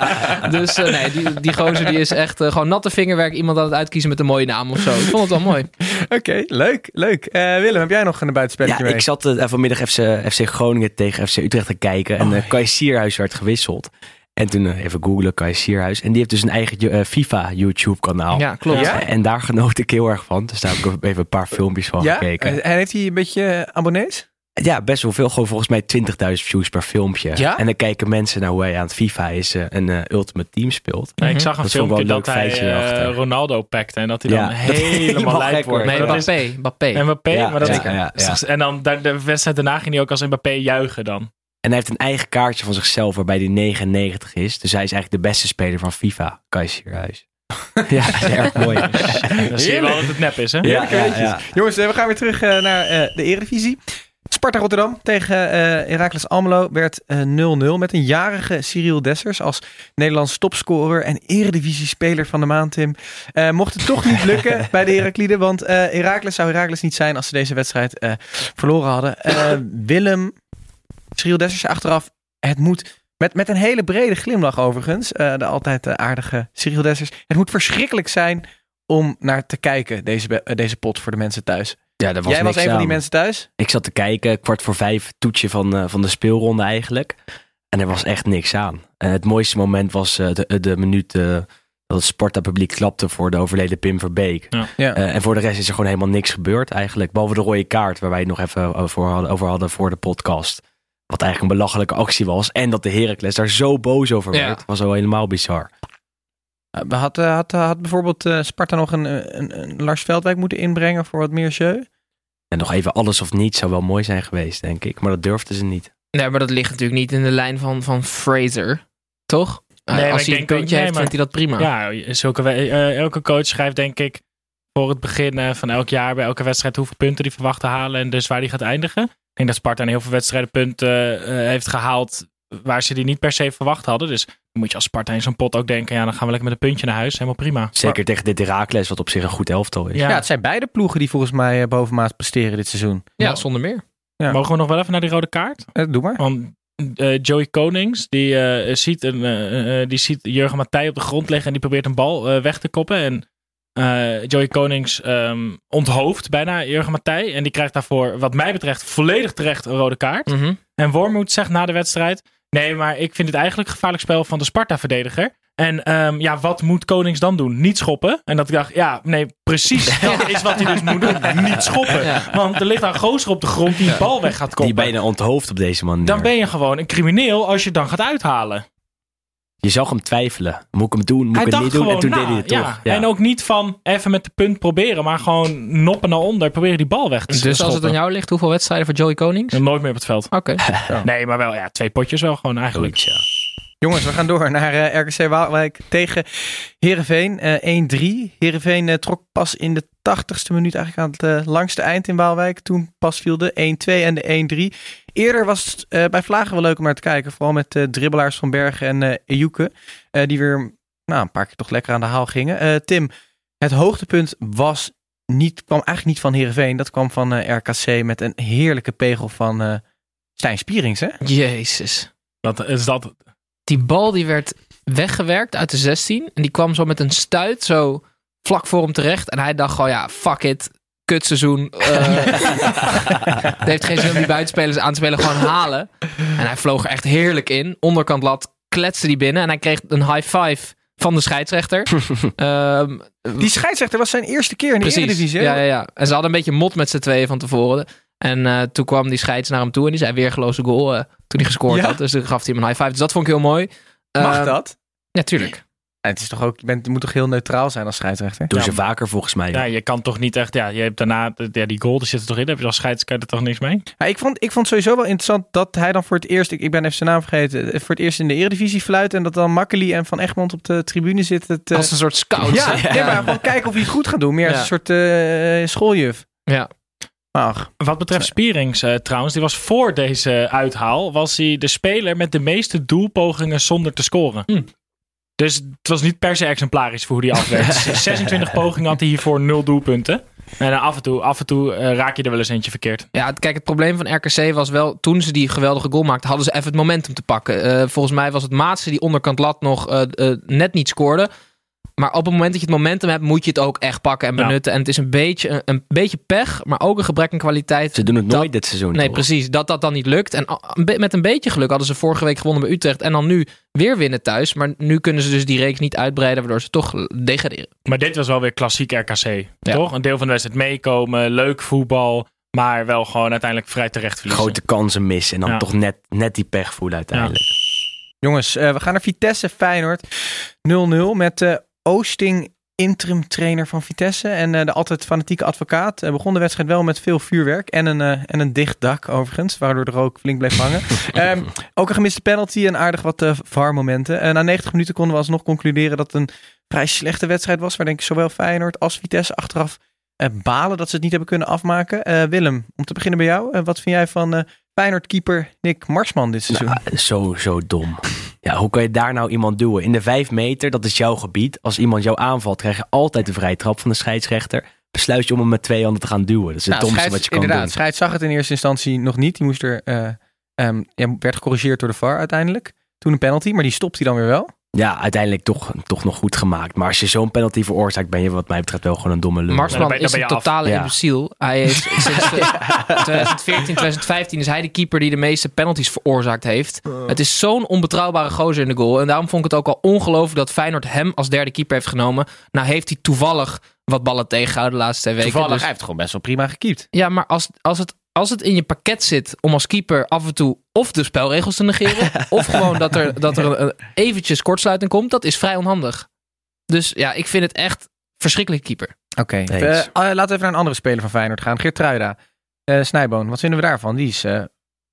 dus eh, nee, die, die gozer die is echt eh, gewoon natte vingerwerk. Iemand aan het uitkiezen met een mooie naam of zo. Ik vond het wel mooi. Oké, leuk, leuk. Eh, Willem, heb jij nog een buitenspelletje Ja, mee? ik zat vanmiddag FC, FC Groningen tegen FC Utrecht te kijken. En uh, Kai Sierhuis werd gewisseld. En toen uh, even googlen, Kai Sierhuis. En die heeft dus een eigen uh, FIFA YouTube kanaal. Ja, klopt. Ja? En daar genoot ik heel erg van. Dus daar heb ik even een paar filmpjes van ja? gekeken. En heeft hij een beetje abonnees? Ja, best wel veel. Gewoon volgens mij 20.000 views per filmpje. Ja? En dan kijken mensen naar hoe hij aan het FIFA is uh, een uh, Ultimate Team speelt. Nee, ik zag een Dat filmpje dat hij feitje uh, erachter. Ronaldo pakte en dat hij dan Ja, helemaal lijp gek wordt. Nee, Maar dat is- Mbappé. Mbappé. Mbappé, Ja, maar dat is, zeker, ja, ja. En dan de, de wedstrijd daarna ging hij ook als Mbappé juichen dan. En hij heeft een eigen kaartje van zichzelf waarbij hij 99 is. Dus hij is eigenlijk de beste speler van FIFA, Kai Sierhuis. ja, dat is erg mooi. Dan zie je wel dat het nep is, hè? Ja, ja, ja. Jongens, eh, we gaan weer terug naar de Eredivisie. Sparta Rotterdam tegen uh, Heracles Almelo werd 0-0 met een jarige Cyril Dessers als Nederlands topscorer en Eredivisie-speler van de maand, Tim. Uh, mocht het toch niet lukken bij de Herakliden, want Heracles zou Heracles niet zijn als ze deze wedstrijd verloren hadden. Willem, Cyril Dessers achteraf, het moet Met, met een hele brede glimlach overigens. Eh, de altijd eh, aardige Cyril Dessers. Het moet verschrikkelijk zijn om naar te kijken, deze, eh, deze pot voor de mensen thuis. Ja, was Jij was een van die mensen thuis? Ik zat te kijken, kwart voor vijf, toetje van, eh, van de speelronde eigenlijk. En er was echt niks aan. En het mooiste moment was eh, de, de minuut eh, dat het Sparta-publiek klapte voor de overleden Pim Verbeek. Ja. Eh, en voor de rest is er gewoon helemaal niks gebeurd eigenlijk. Behalve de rode kaart, waar wij het nog even over hadden, over hadden voor de podcast. Wat eigenlijk een belachelijke actie was. En dat de Heracles daar zo boos over Ja. werd. Was wel helemaal bizar. Eh, Had, had, had bijvoorbeeld eh, Sparta nog een, een, een Lars Veldwijk moeten inbrengen voor wat meer jeu? En nog even alles of niets zou wel mooi zijn geweest, denk ik. Maar dat durfden ze niet. Nee, maar dat ligt natuurlijk niet in de lijn van, van Fraser. Toch? Eh, Nee, Als hij een ook- puntje nee, heeft, maar- vindt hij dat prima. Ja, zulke, elke coach schrijft denk ik voor het begin van elk jaar bij elke wedstrijd hoeveel punten die verwacht te halen en dus waar die gaat eindigen. Ik denk dat Sparta in heel veel wedstrijden punten eh, heeft gehaald waar ze die niet per se verwacht hadden. Dus dan moet je als Sparta in zo'n pot ook denken, ja dan gaan we lekker met een puntje naar huis. Helemaal prima. Zeker tegen dit Heracles, wat op zich een goed elftal is. Ja. Ja. het zijn beide ploegen die volgens mij eh, bovenmaat presteren dit seizoen. Ja, zonder meer. Ja. Mogen we nog wel even naar die rode kaart? Eh, doe maar. Want eh, Joey Konings, die, eh, ziet een, die ziet Jurgen Matthij op de grond liggen en die probeert een bal eh, weg te koppen. En eh, Joey Konings ehm, onthoofd bijna Jurgen Matthij. En die krijgt daarvoor, wat mij betreft, volledig terecht een rode kaart. Mhm. En Wormoed zegt na de wedstrijd: Nee, maar ik vind het eigenlijk een gevaarlijk spel van de Sparta-verdediger. En ehm, ja, wat moet Konings dan doen? Niet schoppen. En dat ik dacht, ja, nee, precies. Dat is wat hij dus moet doen. Niet schoppen. Ja. Want er ligt een gozer op de grond die een bal weg gaat koppen. Die bijna onthoofd op deze manier. Dan ben je gewoon een crimineel als je het dan gaat uithalen. Je zag hem twijfelen. Moet ik hem doen? Moet hij ik het niet doen? gewoon En toen na. deed hij het ja. toch. Ja. En ook niet van even met de punt proberen, maar gewoon noppen naar onder. Proberen die bal weg te Dus als het aan jou ligt, hoeveel wedstrijden voor Joey Konings? En Nooit meer op het veld. Oké. Nee, maar wel ja, twee potjes wel gewoon eigenlijk. Zoiets, ja. Jongens, we gaan door naar eh, RKC Waalwijk tegen Heerenveen. eh 1-3. Heerenveen eh, trok pas in de 80ste minuut eigenlijk aan het eh, langste eind in Waalwijk. Toen pas viel de 1-2 en de 1-3. Eerder was het eh, bij Vlagen wel leuk om naar te kijken. Vooral met eh dribbelaars van Bergen en eh Ejuke. eh, die weer nou, een paar keer toch lekker aan de haal gingen. Eh, Tim, het hoogtepunt was niet, kwam eigenlijk niet van Heerenveen. Dat kwam van eh, RKC met een heerlijke pegel van eh Stijn Spierings. Hè? Jezus. Dat is dat. Die bal die werd weggewerkt uit de 16. En die kwam zo met een stuit zo vlak voor hem terecht. En hij dacht gewoon, ja, fuck it. Kutseizoen. eh het heeft geen zin om die buitenspelers aan te spelen. Gewoon halen. En hij vloog er echt heerlijk in. Onderkant lat kletste die binnen. En hij kreeg een high five van de scheidsrechter. Ehm, Die scheidsrechter was zijn eerste keer in de. Eredivisie. Ja, ja, ja. En ze hadden een beetje mot met z'n tweeën van tevoren. En eh, toen kwam die scheids naar hem toe en die zei weergeloze goal eh, toen hij gescoord Ja. had. Dus toen gaf hij hem een high five. Dus dat vond ik heel mooi. Mag Ehm, dat? Ja, tuurlijk. Ja, het is toch ook, je, bent, je moet toch heel neutraal zijn als scheidsrechter? Doen Ja, ze vaker volgens mij. Ja, je kan toch niet echt. Ja, je hebt daarna. Ja, die goal er zit er toch in. Heb je als scheids kan je er toch niks mee? Ja, ik, vond, ik vond sowieso wel interessant dat hij dan voor het eerst, ik, ik ben even zijn naam vergeten, eh, voor het eerst in de Eredivisie fluit en dat dan Makkeli en Van Egmond op de tribune zitten. te- Als een soort scout. ja, maar gewoon kijken of hij het goed gaat doen. Meer als een soort eh, schooljuf. Ja. Maar ach, Wat betreft Spierings eh, trouwens, die was voor deze uithaal, was hij de speler met de meeste doelpogingen zonder te scoren. Hmm. Dus het was niet per se exemplarisch voor hoe hij afwerkt. 26 pogingen had hij hiervoor 0 doelpunten. En dan af en toe, af en toe eh, raak je er wel eens eentje verkeerd. Ja, kijk, het probleem van RKC was wel, toen ze die geweldige goal maakten, hadden ze even het momentum te pakken. Eh, volgens mij was het Maatse die onderkant lat nog net niet scoorde. Maar op het moment dat je het momentum hebt, moet je het ook echt pakken en Ja. benutten. En het is een beetje, een, een beetje pech, maar ook een gebrek aan kwaliteit. Ze doen het Dat- nooit dit seizoen. Nee, toch? precies. Dat dat dan niet lukt. En met een beetje geluk hadden ze vorige week gewonnen bij Utrecht. En dan nu weer winnen thuis. Maar nu kunnen ze dus die reeks niet uitbreiden, waardoor ze toch degraderen. Maar dit was wel weer klassiek RKC. Toch? Een deel van de wedstrijd meekomen, leuk voetbal. Maar wel gewoon uiteindelijk vrij terecht verliezen. Grote kansen missen en dan Ja. toch net, net die pech voelen uiteindelijk. jongens, eh, we gaan naar Vitesse Feyenoord 0-0 met eh, Oosting interim trainer van Vitesse en eh, de altijd fanatieke advocaat. Eh, begon de wedstrijd wel met veel vuurwerk en een, eh, en een dicht dak overigens, waardoor de rook flink bleef hangen. Ehm, ook een gemiste penalty en aardig wat VAR-momenten. En na 90 minuten konden we alsnog concluderen dat het een vrij slechte wedstrijd was, waar denk ik zowel Feyenoord als Vitesse achteraf balen dat ze het niet hebben kunnen afmaken. Willem, om te beginnen bij jou. Wat vind jij van Feyenoord-keeper Nick Marsman dit seizoen? Nou, zo, zo dom. Ja, hoe kan je daar nou iemand duwen? In de vijf meter, dat is jouw gebied. Als iemand jou aanvalt, krijg je altijd de vrije trap van de scheidsrechter. Besluit je om hem met twee handen te gaan duwen. Dat is het Nou, domste Scheids- wat je kan inderdaad, doen. Scheids zag het in eerste instantie nog niet. Die moest er, ja, werd gecorrigeerd door de VAR uiteindelijk. Toen een penalty, maar die stopt hij dan weer wel. Ja, uiteindelijk toch, toch nog goed gemaakt. Maar als je zo'n penalty veroorzaakt, ben je wat mij betreft wel gewoon een domme lul. Marsman is een totale Ja. imbeciel. Hij heeft sinds eh, 2014, 2015 is hij de keeper die de meeste penalties veroorzaakt heeft. Het is zo'n onbetrouwbare gozer in de goal. En daarom vond ik het ook al ongelooflijk dat Feyenoord hem als derde keeper heeft genomen. Nou heeft hij toevallig wat ballen tegengehouden de laatste twee weken. Toevallig, Dus- hij heeft gewoon best wel prima gekiept. ja, maar als, als, het, als het in je pakket zit om als keeper af en toe of de spelregels te negeren, of gewoon dat er, dat er een, eventjes kortsluiting komt, dat is vrij onhandig. Dus ja, ik vind het echt verschrikkelijk keeper. Oké, Eens. eh, eh, laten we even naar een andere speler van Feyenoord gaan. Geertruida. Eh Snijboon, wat vinden we daarvan? Die is eh,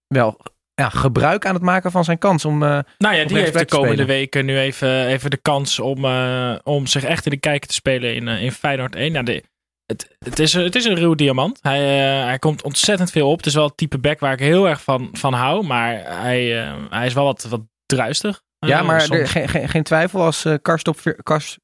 wel ja, gebruik aan het maken van zijn kans om... eh, Nou ja, die heeft de komende weken nu even, even de kans om, eh, om zich echt in de kijker te spelen in, in Feyenoord 1. Nou, de, het, het, is, een- het is een ruw diamant. Hij, eh, hij komt ontzettend veel op. Het is wel het type back waar ik heel erg van, van hou. Maar hij, eh, hij is wel wat, wat druistig. ja, Eh, maar er, geen, geen, geen twijfel als eh Karsdorp, Kars,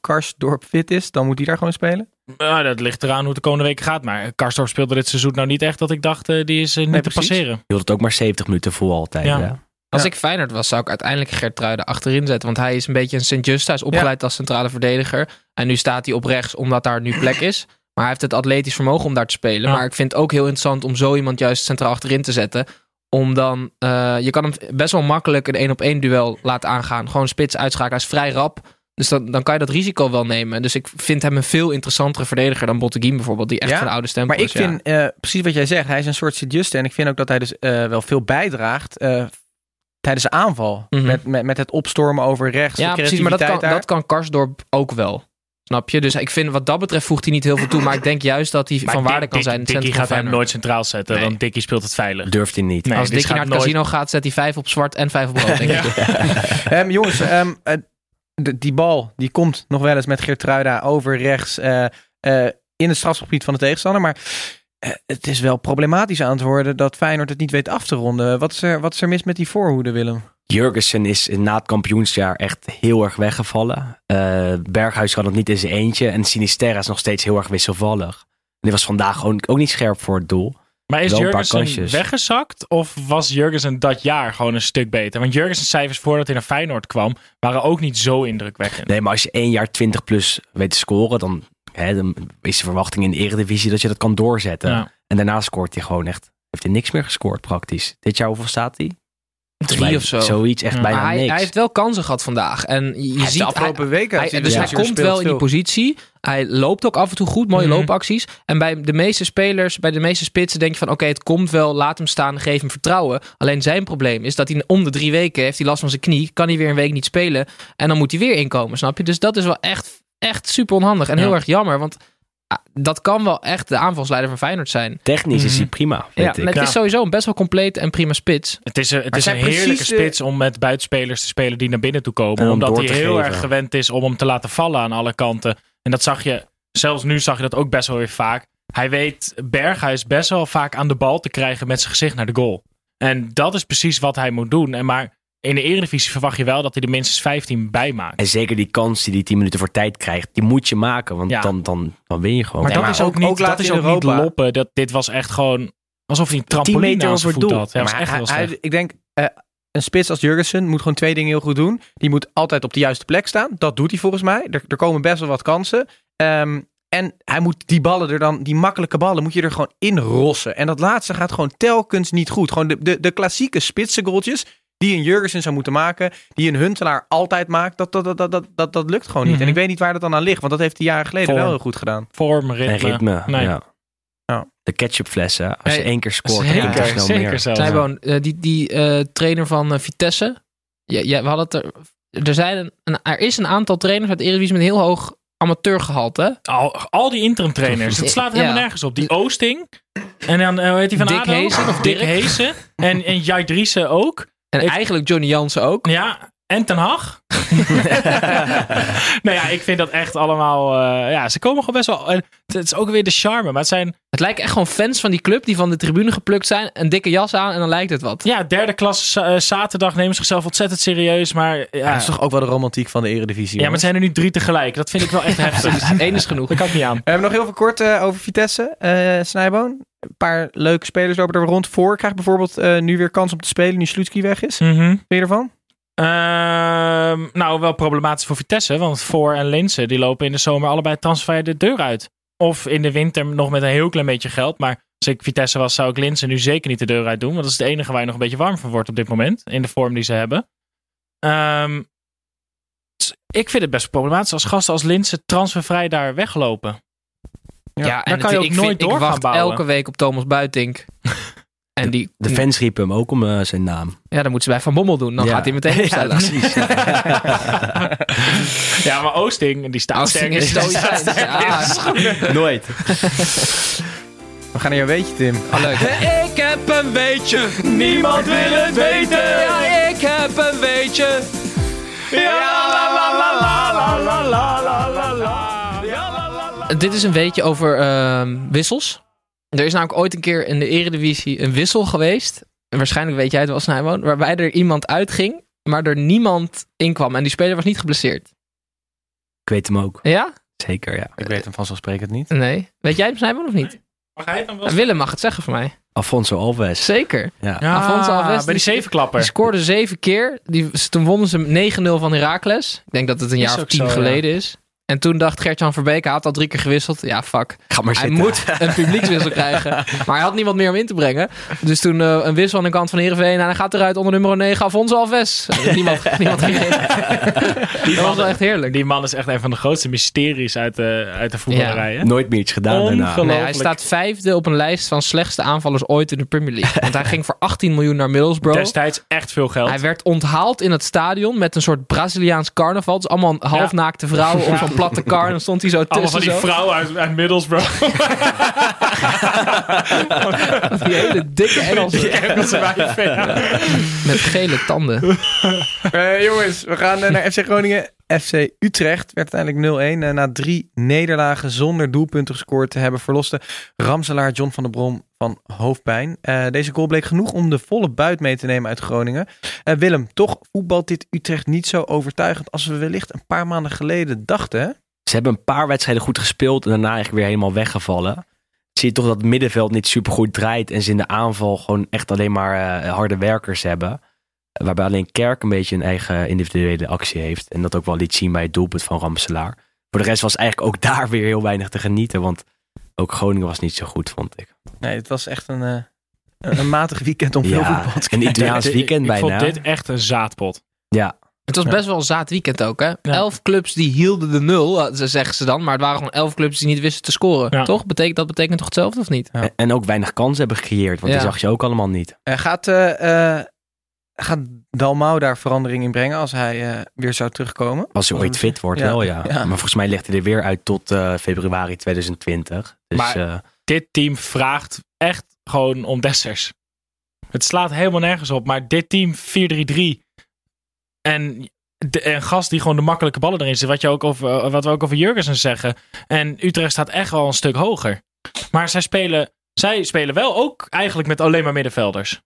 Karsdorp fit is, dan moet hij daar gewoon spelen. Nou, dat ligt eraan hoe het de komende weken gaat. Maar Karsdorp speelde dit seizoen nou niet echt dat ik dacht, die is niet Nee, te precies. passeren. Je hield het ook maar 70 minuten vol altijd. Ja. hè? Als Ja. ik Feyenoord was, zou ik uiteindelijk Gertruiden achterin zetten. Want hij is een beetje een Sint-Just. Hij is opgeleid als centrale verdediger. En nu staat hij op rechts omdat daar nu plek is. Maar hij heeft het atletisch vermogen om daar te spelen. Ja. Maar ik vind het ook heel interessant om zo iemand juist centraal achterin te zetten. Om dan, eh, je kan hem best wel makkelijk een één op één duel laten aangaan. Gewoon spits uitschakelen. Hij is vrij rap. Dus dan, dan kan je dat risico wel nemen. Dus ik vind hem een veel interessantere verdediger dan Botteguin bijvoorbeeld. Die echt Ja, van de oude stempel Maar ik is. ja. vind eh, precies wat jij zegt. Hij is een soort Sint-Juste. En ik vind ook dat hij dus eh, wel veel bijdraagt tijdens de aanval. Mhm. met, met, met het opstormen over rechts. Ja, de precies. Maar dat kan, creativiteit dat kan Karsdorp ook wel. Snap je? Dus ik vind wat dat betreft voegt hij niet heel veel toe. Maar ik denk juist dat hij Maar van Dick- waarde kan Dick- zijn. in het Dickie gaat hem nooit centraal zetten, Nee. want Dickie speelt het veilig. Durft hij niet. Nee, Als Dickie naar het nooit- casino gaat, zet hij vijf op zwart en vijf op rood. Denk ik. Ehm, jongens, ehm, eh, de- die bal die komt nog wel eens met Geertruida over rechts eh, eh, in het strafgebied van de tegenstander. Maar het is wel problematisch aan het worden dat Feyenoord het niet weet af te ronden. Wat is er, wat is er mis met die voorhoede, Willem? Jurgensen is na het kampioensjaar echt heel erg weggevallen. Eh, Berghuis kan het niet in zijn eentje. En Sinisterra is nog steeds heel erg wisselvallig. En die was vandaag ook, ook niet scherp voor het doel. Maar is Jurgensen weggezakt of was Jurgensen dat jaar gewoon een stuk beter? Want Jurgensen cijfers voordat hij naar Feyenoord kwam waren ook niet zo indrukwekkend. Nee, maar als je één jaar 20 plus weet te scoren, dan, hè, dan is de verwachting in de eredivisie dat je dat kan doorzetten. Ja. En daarna scoort hij gewoon echt, heeft hij niks meer gescoord praktisch. Dit jaar hoeveel staat hij? Drie of zo. Zoiets, echt Ja. bijna Maar hij, niks. hij heeft wel kansen gehad vandaag. En je, Hij ziet de afgelopen weken. Hij, dus hij komt wel in die positie. Hij loopt ook af en toe goed, mooie Mhm. loopacties. En bij de meeste spelers, bij de meeste spitsen, denk je van: oké, het komt wel, laat hem staan, geef hem vertrouwen. Alleen zijn probleem is dat hij om de drie weken heeft hij last van zijn knie, kan hij weer een week niet spelen. En dan moet hij weer inkomen, snap je? Dus dat is wel echt, echt super onhandig en Ja. heel erg jammer. Want ah, dat kan wel echt de aanvalsleider van Feyenoord zijn. Technisch is Mhm. hij prima, Ja, vind maar ik. het Ja. is sowieso een best wel compleet en prima spits. Het is, een, het is een heerlijke spits om met buitenspelers te spelen die naar binnen toe komen. En om omdat hij heel geven. erg gewend is om hem te laten vallen aan alle kanten. En dat zag je, zelfs nu zag je dat ook best wel weer vaak. Hij weet Berghuis best wel vaak aan de bal te krijgen met zijn gezicht naar de goal. En dat is precies wat hij moet doen. En maar in de Eredivisie verwacht je wel dat hij er minstens 15 bij maakt. En zeker die kans die die 10 minuten voor tijd krijgt, die moet je maken. Want Ja. dan, dan, dan win je gewoon. Maar Nee, dat maar is ook, ook- niet, ook laat dat is ook niet loppen. Dat, dit was echt gewoon alsof hij een 10 trampoline aan zijn over voet doel. had. Ja, dat was Maar echt hij- heel hij- ik denk, eh, een spits als Jurgensen moet gewoon twee dingen heel goed doen. Die moet altijd op de juiste plek staan. Dat doet hij volgens mij. Er, er komen best wel wat kansen. Ehm, en hij moet die ballen er dan, die makkelijke ballen, moet je er gewoon in rossen. En dat laatste gaat gewoon telkens niet goed. Gewoon de, de, de klassieke spitse goaltjes die een Jurgensen zou moeten maken, die een Huntelaar altijd maakt, dat, dat, dat, dat, dat, dat, dat lukt gewoon niet. Mhm. En ik weet niet waar dat dan aan ligt, want dat heeft hij jaren geleden Vorm. wel heel goed gedaan. Vorm, ritme. En ritme. Nee. Ja. Ja. De ketchupflessen. Als je Hey, één keer scoort, Zeker, dan er snel zeker meer. zelfs. Snijboon, eh, die, die eh, trainer van eh, Vitesse. Ja, ja, we hadden het er. Er, zijn een, een- er is een aantal trainers uit Eredivisie met heel hoog amateurgehalte. Al, al die interim trainers. Het slaat helemaal Ja. nergens op. Die Oosting. En dan, hoe heet die van Dick ADO? Heesen of Dick Dirk? Heesen. En, en Jai Driessen ook. En Ik- eigenlijk Johnny Jansen ook. Ja, en Ten Hag. nou ja, ik vind dat echt allemaal... eh, ja, ze komen gewoon best wel... en het is ook weer de charme, maar het zijn... Het lijken echt gewoon fans van die club die van de tribune geplukt zijn. Een dikke jas aan en dan lijkt het wat. Ja, derde klas eh, zaterdag nemen zichzelf ontzettend serieus, maar... Ja, Ja, dat is toch ook wel de romantiek van de Eredivisie. ja, maar het zijn er nu drie tegelijk. Dat vind ik wel echt heftig. Eén is genoeg. Dat kan ik niet aan. We hebben nog heel veel kort eh, over Vitesse, eh Snijboon. Een paar leuke spelers lopen er rond voor. Krijgt bijvoorbeeld eh, nu weer kans om te spelen nu Slutski weg is. Mhm. vind je ervan? Ehm, nou, wel problematisch voor Vitesse. Want Voor en Linsen die lopen in de zomer allebei transfer de deur uit. Of in de winter nog met een heel klein beetje geld. Maar als ik Vitesse was, zou ik Linsen nu zeker niet de deur uit doen. Want dat is het enige waar je nog een beetje warm van wordt op dit moment. In de vorm die ze hebben. Ehm, ik vind het best problematisch als gasten als Linsen transfervrij daar weglopen. Ja, en kan je ook ik, nooit vind- door ik gaan wacht bouwen. elke week op Thomas Buitink. En die, De fans riepen hem ook om eh, zijn naam. ja, dan moeten ze bij Van Bommel doen. Dan Ja. gaat hij meteen Ja, opstellen. precies. Ja, maar Oosting, die staat Oosting sterk is sterk Ja. Nooit. We gaan naar jouw weetje, Tim. Ah, leuk. Ik heb een weetje. Niemand wil het weten. Ja, ik heb een weetje. Dit is een weetje over ehm, wissels. Er is namelijk ooit een keer in de Eredivisie een wissel geweest. En waarschijnlijk weet jij het wel, Snijboon. Waarbij er iemand uitging, maar er niemand in kwam. En die speler was niet geblesseerd. Ik weet hem ook. Ja? Zeker, ja. Ik weet hem vanzelfsprekend niet. Nee. Weet jij het, Snijboon, of niet? Mag hij het dan wel? Willem mag het zeggen voor mij. Alfonso Alves. Zeker. Ja. Ja, Afonso Alves, bij die die- zevenklapper. Die scoorde zeven keer. Die, toen wonnen ze 9-0 van Heracles. Ik denk dat het een Is jaar of tien zo, ja. geleden is. En toen dacht Gert-Jan Verbeek, hij had al drie keer gewisseld. Ja, fuck. Ga maar Hij zitten. moet een publiekswissel krijgen. Maar hij had niemand meer om in te brengen. Dus toen eh, een wissel aan de kant van Heerenveen. En hij gaat eruit onder nummer 9, Afonso Alves. Niemand, niemand ging in. Dat was wel echt heerlijk. Die man is echt een van de grootste mysteries uit de, uit de voetballerij. hè? Nooit meer iets gedaan daarna. Nee, hij staat vijfde op een lijst van slechtste aanvallers ooit in de Premier League. Want hij ging voor 18 miljoen naar Middlesbrough. Destijds echt veel geld. Hij werd onthaald in het stadion met een soort Braziliaans carnaval. Dus allemaal halfnaakte vrouwen op zo'n platte kar. En dan stond hij zo Allemaal tussen van die zo. vrouwen uit, uit Middlesbrough. Die hele dikke Engelse. Die Engelse ja. Met gele tanden. Eh, jongens, we gaan eh, naar FC Groningen. FC Utrecht werd uiteindelijk 0-1. eh, na drie nederlagen zonder doelpunten gescoord te hebben, verloste Ramselaar John van der Brom van hoofdpijn. Eh, deze goal bleek genoeg om de volle buit mee te nemen uit Groningen. Eh, Willem, toch voetbalt dit Utrecht niet zo overtuigend als we wellicht een paar maanden geleden dachten. Ze hebben een paar wedstrijden goed gespeeld en daarna eigenlijk weer helemaal weggevallen. Zie je toch dat het middenveld niet super goed draait en ze in de aanval gewoon echt alleen maar harde werkers hebben. Waarbij alleen Kerk een beetje een eigen individuele actie heeft. En dat ook wel liet zien bij het doelpunt van Ramselaar. Voor de rest was eigenlijk ook daar weer heel weinig te genieten. Want ook Groningen was niet zo goed, vond ik. Nee, het was echt een, eh, een, een matig weekend om veel Ja, voetbal te een kijken. Italiaans Dit- weekend bijna. Ik vond dit echt een zaadpot. Ja, Het was best wel een zaad weekend ook, hè? Elf clubs die hielden de nul, eh, ze zeggen ze dan. Maar het waren gewoon elf clubs die niet wisten te scoren. Ja. Toch? Betekent, dat betekent toch hetzelfde of niet? Ja. en, en ook weinig kansen hebben gecreëerd. Want Ja. die zag je ook allemaal niet. Eh, gaat, eh, eh, gaat Dalmau daar verandering in brengen als hij eh, weer zou terugkomen? Als hij ooit fit wordt, Ja, wel ja. ja. Maar volgens mij ligt hij er weer uit tot eh, februari 2020. Dus Maar- eh, Dit team vraagt echt gewoon om dessers. Het slaat helemaal nergens op. Maar dit team 4-3-3. En de, een gast die gewoon de makkelijke ballen erin zit. Wat, je ook over, wat we ook over Jurgensen zeggen. En Utrecht staat echt wel een stuk hoger. Maar zij spelen, zij spelen wel ook eigenlijk met alleen maar middenvelders.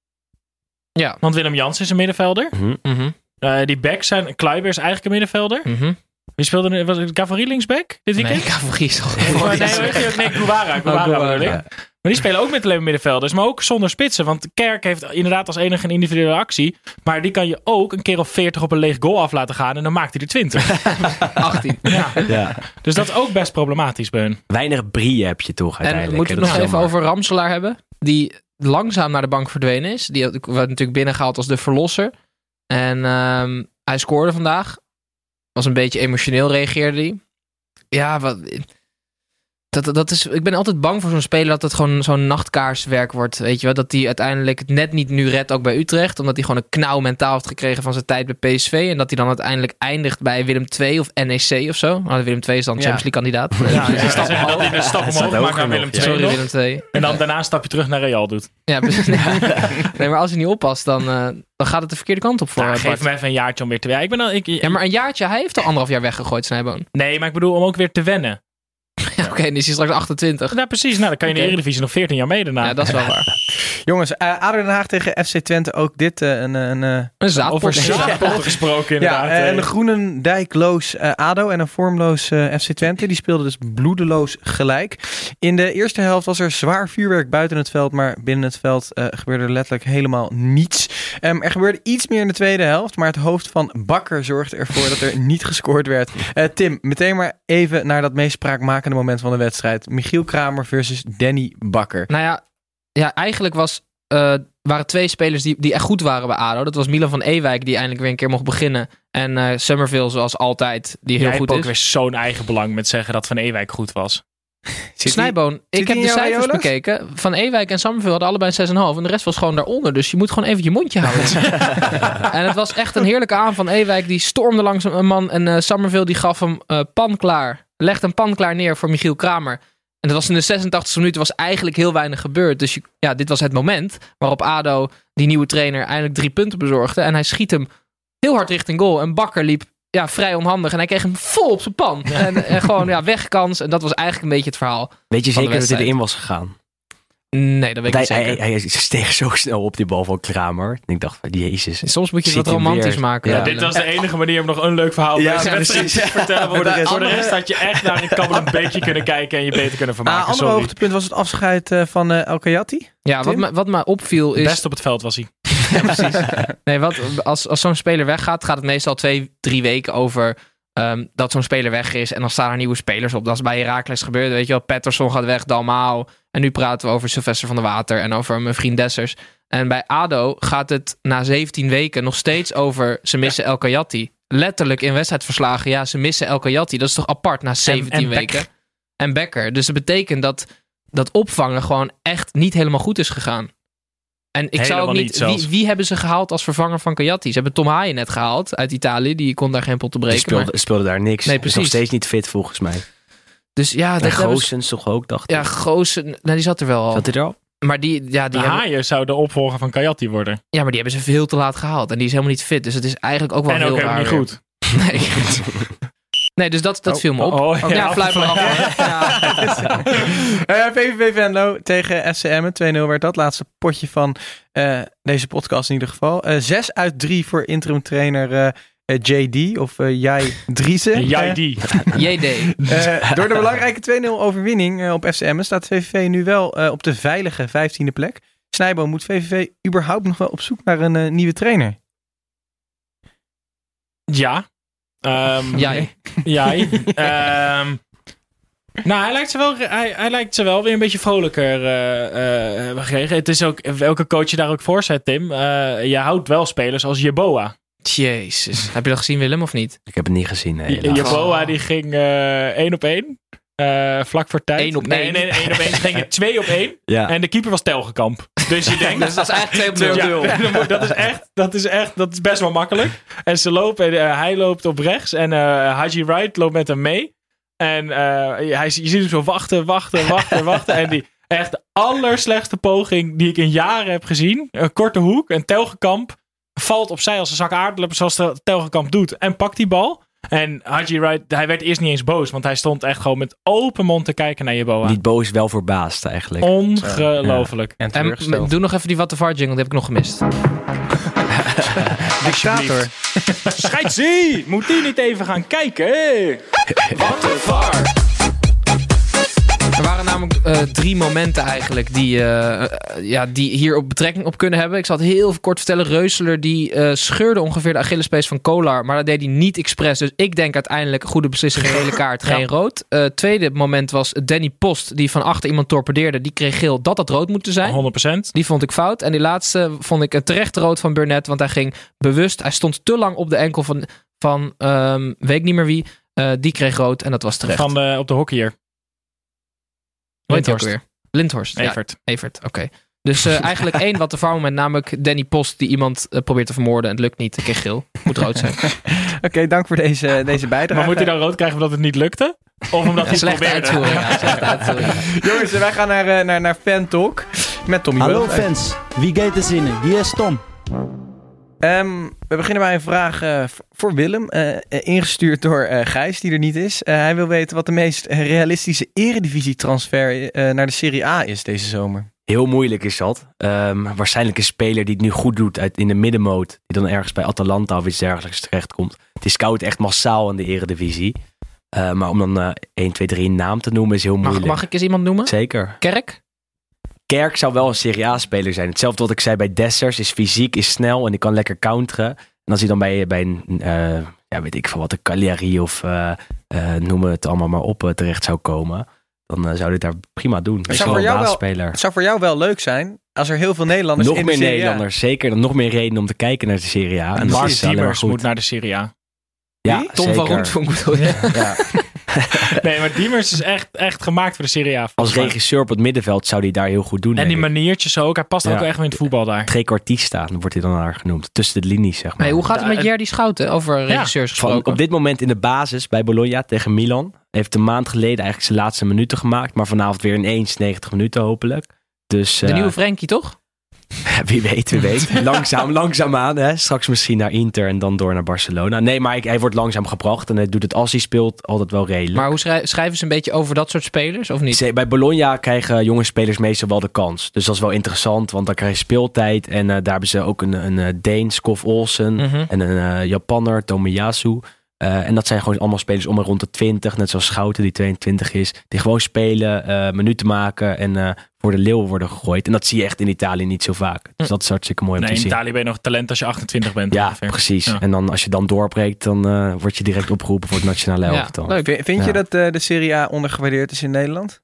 Ja. Want Willem Jans is een middenvelder. mhm. Mhm, Eh, die backs zijn... Kluiber is eigenlijk een middenvelder. mhm. Wie speelde... Was het Gavari linksback dit weekend? Nee, Cavalier is toch Oh, nee, weet je, nee, Guevara. Bedoel ja. Maar die spelen ook met alleen maar middenvelders, maar ook zonder spitsen. Want Kerk heeft inderdaad als enige een individuele actie. Maar die kan je ook een keer of 40 op een leeg goal af laten gaan en dan maakt hij er 20. 18. ja. ja. Dus dat is ook best problematisch bij hun. Weinig brieën heb je toch En uiteindelijk. moeten we het nog even over Ramselaar hebben. Die langzaam naar de bank verdwenen is. Die werd natuurlijk binnengehaald als de verlosser. En ehm, hij scoorde vandaag. Was een beetje emotioneel, reageerde hij. Ja, wat... Dat, dat is, ik ben altijd bang voor zo'n speler dat het gewoon zo'n nachtkaarswerk wordt. Weet je wel? Dat hij uiteindelijk het net niet nu redt, ook bij Utrecht. Omdat hij gewoon een knauw mentaal heeft gekregen van zijn tijd bij PSV. En dat hij dan uiteindelijk eindigt bij Willem II of NEC of zo. Nou, Willem II is dan Ja. Champions League kandidaat. Ja, Dus stap zeggen dat hij een stap omhoog maakt naar Willem ja. II. Sorry. Willem II. En dan daarna een stapje terug naar Real doet. Ja, precies. nee, maar als hij niet oppast, dan, eh, dan gaat het de verkeerde kant op voor Nou, geef me even een jaartje om weer te werken. Ik ben al, ik, Ja, maar een jaartje, hij heeft al anderhalf jaar weggegooid, Snijboon. Nee, maar ik bedoel om ook weer te wennen. Ja, oké, dan is hij straks 28. Ja, precies. Nou, dan kan je in de. Eredivisie nog 14 jaar mee daarna. Ja, dat is wel waar. Jongens, uh, ADO Den Haag tegen FC Twente, ook dit eh, een... een eh, Een zaadpot. Over zaadpotten gesproken inderdaad. Ja, eh. een groenendijkloos eh ADO en een vormloos eh, FC Twente. Die speelden dus bloedeloos gelijk. In de eerste helft was er zwaar vuurwerk buiten het veld, maar binnen het veld eh, gebeurde er letterlijk helemaal niets. Ehm, er gebeurde iets meer in de tweede helft, maar het hoofd van Bakker zorgde ervoor dat er niet gescoord werd. Eh, Tim, meteen maar even naar dat meest spraakmakende moment van de wedstrijd. Michiel Kramer versus Danny Bakker. Nou ja, ja eigenlijk was, eh, waren twee spelers die, die echt goed waren bij ADO. Dat was Milan van Ewijk, die eindelijk weer een keer mocht beginnen. En eh Summerville, zoals altijd, die heel Jij goed hebt ook is. weer zo'n eigen belang met zeggen dat Van Ewijk goed was. Zit Snijboon, ik heb de cijfers bekeken. Van Ewijk en Summerville hadden allebei een 6,5. En de rest was gewoon daaronder. Dus je moet gewoon even je mondje houden. en het was echt een heerlijke aan van Ewijk. Die stormde langs een man. En Summerville die gaf hem eh, pan klaar. Legde een pan klaar neer voor Michiel Kramer. En dat was in de 86 minuten was eigenlijk heel weinig gebeurd. Dus je- ja, dit was het moment waarop ADO, die nieuwe trainer, eindelijk drie punten bezorgde. En hij schiet hem heel hard richting goal. En Bakker liep ja, vrij onhandig. En hij kreeg hem vol op zijn pan. En, en gewoon ja, wegkans. En dat was eigenlijk een beetje het verhaal. Weet je zeker dat hij erin was gegaan? Nee, dat weet ik niet hij, zeker. hij, hij steeg zo snel op die bal van Kramer. En ik dacht van, jezus. Soms moet je het wat romantisch weer. maken. Ja. Ja, dit was de enige manier om nog een leuk verhaal Ja, precies. te vertellen. Voor de, rest- voor de rest had je echt naar een kabbel een beetje kunnen kijken en je beter kunnen Ah, vermaken. andere Sorry. hoogtepunt was het afscheid eh, van eh El Kayati. Ja, wat me, wat me opviel is... Best op het veld was hij. Ja, precies. Nee, wat, als, als zo'n speler weggaat, gaat het meestal twee, drie weken over ehm, dat zo'n speler weg is. En dan staan er nieuwe spelers op. Dat is bij Herakles gebeurd. Weet je wel, Patterson gaat weg, Dalmau. En nu praten we over Sylvester van der Water en over mijn vriend Dessers. En bij ADO gaat het na 17 weken nog steeds over ze missen El Kayati. Letterlijk in wedstrijdverslagen, ja, ze missen El Kayati. Dat is toch apart na 17 en weken. Becker. En Becker. Dus dat betekent dat dat opvangen gewoon echt niet helemaal goed is gegaan. En ik zou ook niet niet. zelfs. wie, wie hebben ze gehaald als vervanger van Kayati? Ze hebben Tom Haaien net gehaald uit Italië. Die kon daar geen pot te Die breken. speelde, maar- speelde daar niks. Nee, Is nog precies. steeds niet fit volgens mij. dus ja, dat En ze- Goossens toch ook, dacht ik. Ja, Goosen. Nou, die zat er wel al. Zat hij er al? Maar die, ja, die De hebben, Haaien zou de opvolger van Kayati worden. ja, maar die hebben ze veel te laat gehaald. En die is helemaal niet fit. Dus het is eigenlijk ook wel en heel ook helemaal raar. niet goed. Nee. Nee, dus dat, dat viel me op. Oh, ja, ja, fluit maar af. Ja. Eh, VVV Venlo tegen FCM. 2-0 werd dat. Laatste potje van eh, deze podcast in ieder geval. Eh 6 uit 3 voor interim trainer JD of eh Driessen. Jij die. JD. eh, door de belangrijke 2-0 overwinning op FCM staat VVV nu wel eh, op de veilige 15e plek. Snijbo, moet VVV überhaupt nog wel op zoek naar een nieuwe trainer? Ja. Ehm, Jij. Jij. Ehm, nou, hij lijkt, ze wel, hij, hij lijkt ze wel weer een beetje vrolijker eh, eh, hebben gekregen. Het is ook, welke coach je daar ook voor zet, Tim. eh, je houdt wel spelers als Jeboa. Jezus. Heb je dat gezien, Willem, of niet? Ik heb het niet gezien. Nee, Je-. Jeboa die ging eh één op één. eh, vlak voor tijd. Eén op nee, één. Nee, nee, één op één. Ze gingen twee op één. ja. En de keeper was Telgekamp. Dus je denkt... Dus dat is eigenlijk 2 op 0. Ja, dan moet- dat is echt, dat is echt, dat is best wel makkelijk. En ze lopen, en, eh, hij loopt op rechts en eh Haji Wright loopt met hem mee. En eh, hij, je ziet hem zo wachten, wachten, wachten, wachten. En die echt de allerslechtste poging die ik in jaren heb gezien. Een korte hoek en Telgekamp valt opzij als een zak aardappelen zoals de Telgekamp doet. En pakt die bal. En Haji Wright, hij werd eerst niet eens boos, want hij stond echt gewoon met open mond te kijken naar Jeboa. Niet boos, wel verbaasd eigenlijk. Ongelooflijk. En En doe nog even die What the VAR jingle, die heb ik nog gemist. Dictator. Scheidsie! Moet die niet even gaan kijken? Er waren namelijk eh, drie momenten eigenlijk die, eh, ja, die hier op betrekking op kunnen hebben. Ik zal het heel kort vertellen. Reuseler die scheurde ongeveer de Achillespees van Kolar. Maar dat deed hij niet expres. Dus ik denk uiteindelijk goede beslissing. Gele kaart, geen rood. Eh tweede moment was Danny Post die van achter iemand torpedeerde. Die kreeg geel dat dat rood moeten zijn. 100%. Die vond ik fout. En die laatste vond ik een terecht rood van Burnett. Want hij ging bewust. Hij stond te lang op de enkel van, van ehm, weet ik niet meer wie. Die kreeg rood en dat was terecht. Van de, op de hockeyer. Ook Lindhorst. weer? Lindhorst. Ja, Evert. Evert, oké. Dus eh, eigenlijk één wat de moment, namelijk Danny Post die iemand eh, probeert te vermoorden en het lukt niet. Ik kreeg geel. Moet rood zijn. Oké, dank voor deze, deze bijdrage. Maar moet hij dan rood krijgen omdat het niet lukte? Of omdat Ja, hij uitvoering. Ja, uitvoering. Jongens, wij gaan naar, eh, naar, naar Fan Talk met Tommy Hallo fans, wie gaat er zinnen? Hier is Tom. Ehm, we beginnen bij een vraag eh, voor Willem, eh, eh, ingestuurd door eh, Gijs, die er niet is. Eh, hij wil weten wat de meest realistische eredivisie-transfer eh, naar de Serie A is deze zomer. Heel moeilijk is dat. Ehm, waarschijnlijk een speler die het nu goed doet uit, in de middenmoot. Die dan ergens bij Atalanta of iets dergelijks terechtkomt. Die scout echt massaal in de eredivisie. Eh, maar om dan eh 1, 2, 3 een naam te noemen is heel Mag, moeilijk. mag ik eens iemand noemen? Zeker. Kerk? Kerk zou wel een Serie A-speler zijn. Hetzelfde wat ik zei bij Dessers. Is fysiek, is snel en die kan lekker counteren. En als hij dan bij, bij een, eh, ja, weet ik veel wat, een Cagliari of uh, uh, noem het allemaal maar op, terecht zou komen. Dan zou het daar prima doen. Het zou, voor jou wel, het zou voor jou wel leuk zijn als er heel veel Nederlanders nog in meer de Serie A- Nederlanders, zeker. Dan nog meer reden om te kijken naar de Serie A. En Diemers goed. moet naar de Serie A. Ja, Tom van zeker. Roetvoen bedoel je? Ja. Nee, maar Diemers is echt, echt gemaakt voor de Serie A. Als regisseur op het middenveld zou hij daar heel goed doen. En die maniertjes ook. Hij past ook Ja. wel echt in het voetbal daar. Trequartista, dan wordt hij dan daar genoemd. Tussen de linies, zeg maar. Hey, hoe gaat het met Jerdy Schouten over regisseurs Van, gesproken? op dit moment in de basis bij Bologna tegen Milan. Heeft een maand geleden eigenlijk zijn laatste minuten gemaakt. Maar vanavond weer ineens 90 minuten hopelijk. Dus De eh, nieuwe Frenkie, toch? wie weet, wie weet. langzaam, langzaamaan. Hè? Straks misschien naar Inter en dan door naar Barcelona. Nee, maar hij wordt langzaam gebracht. En hij doet het als hij speelt altijd wel redelijk. Maar hoe schrij- schrijven ze een beetje over dat soort spelers, of niet? Bij Bologna krijgen jonge spelers meestal wel de kans. Dus dat is wel interessant, want dan krijg je speeltijd. En eh, daar hebben ze ook een, een eh, Deen, Skof Olsen. Mhm. En een eh, Japanner, Tomiyasu. Eh, en dat zijn gewoon allemaal spelers om en rond de 20. Net zoals Schouten, die 22 is. Die gewoon spelen, eh, minuten maken en eh, voor de leeuw worden gegooid. En dat zie je echt in Italië niet zo vaak. Dus dat is hartstikke mooi om Nee, te in zien. Italië ben je nog talent als je 28 bent. Ja, ongeveer. precies. Ja. En dan als je dan doorbreekt, dan eh, word je direct opgeroepen voor het nationale Ja, elftal. leuk. Vind, vind je Ja. dat eh, de Serie A ondergewaardeerd is in Nederland?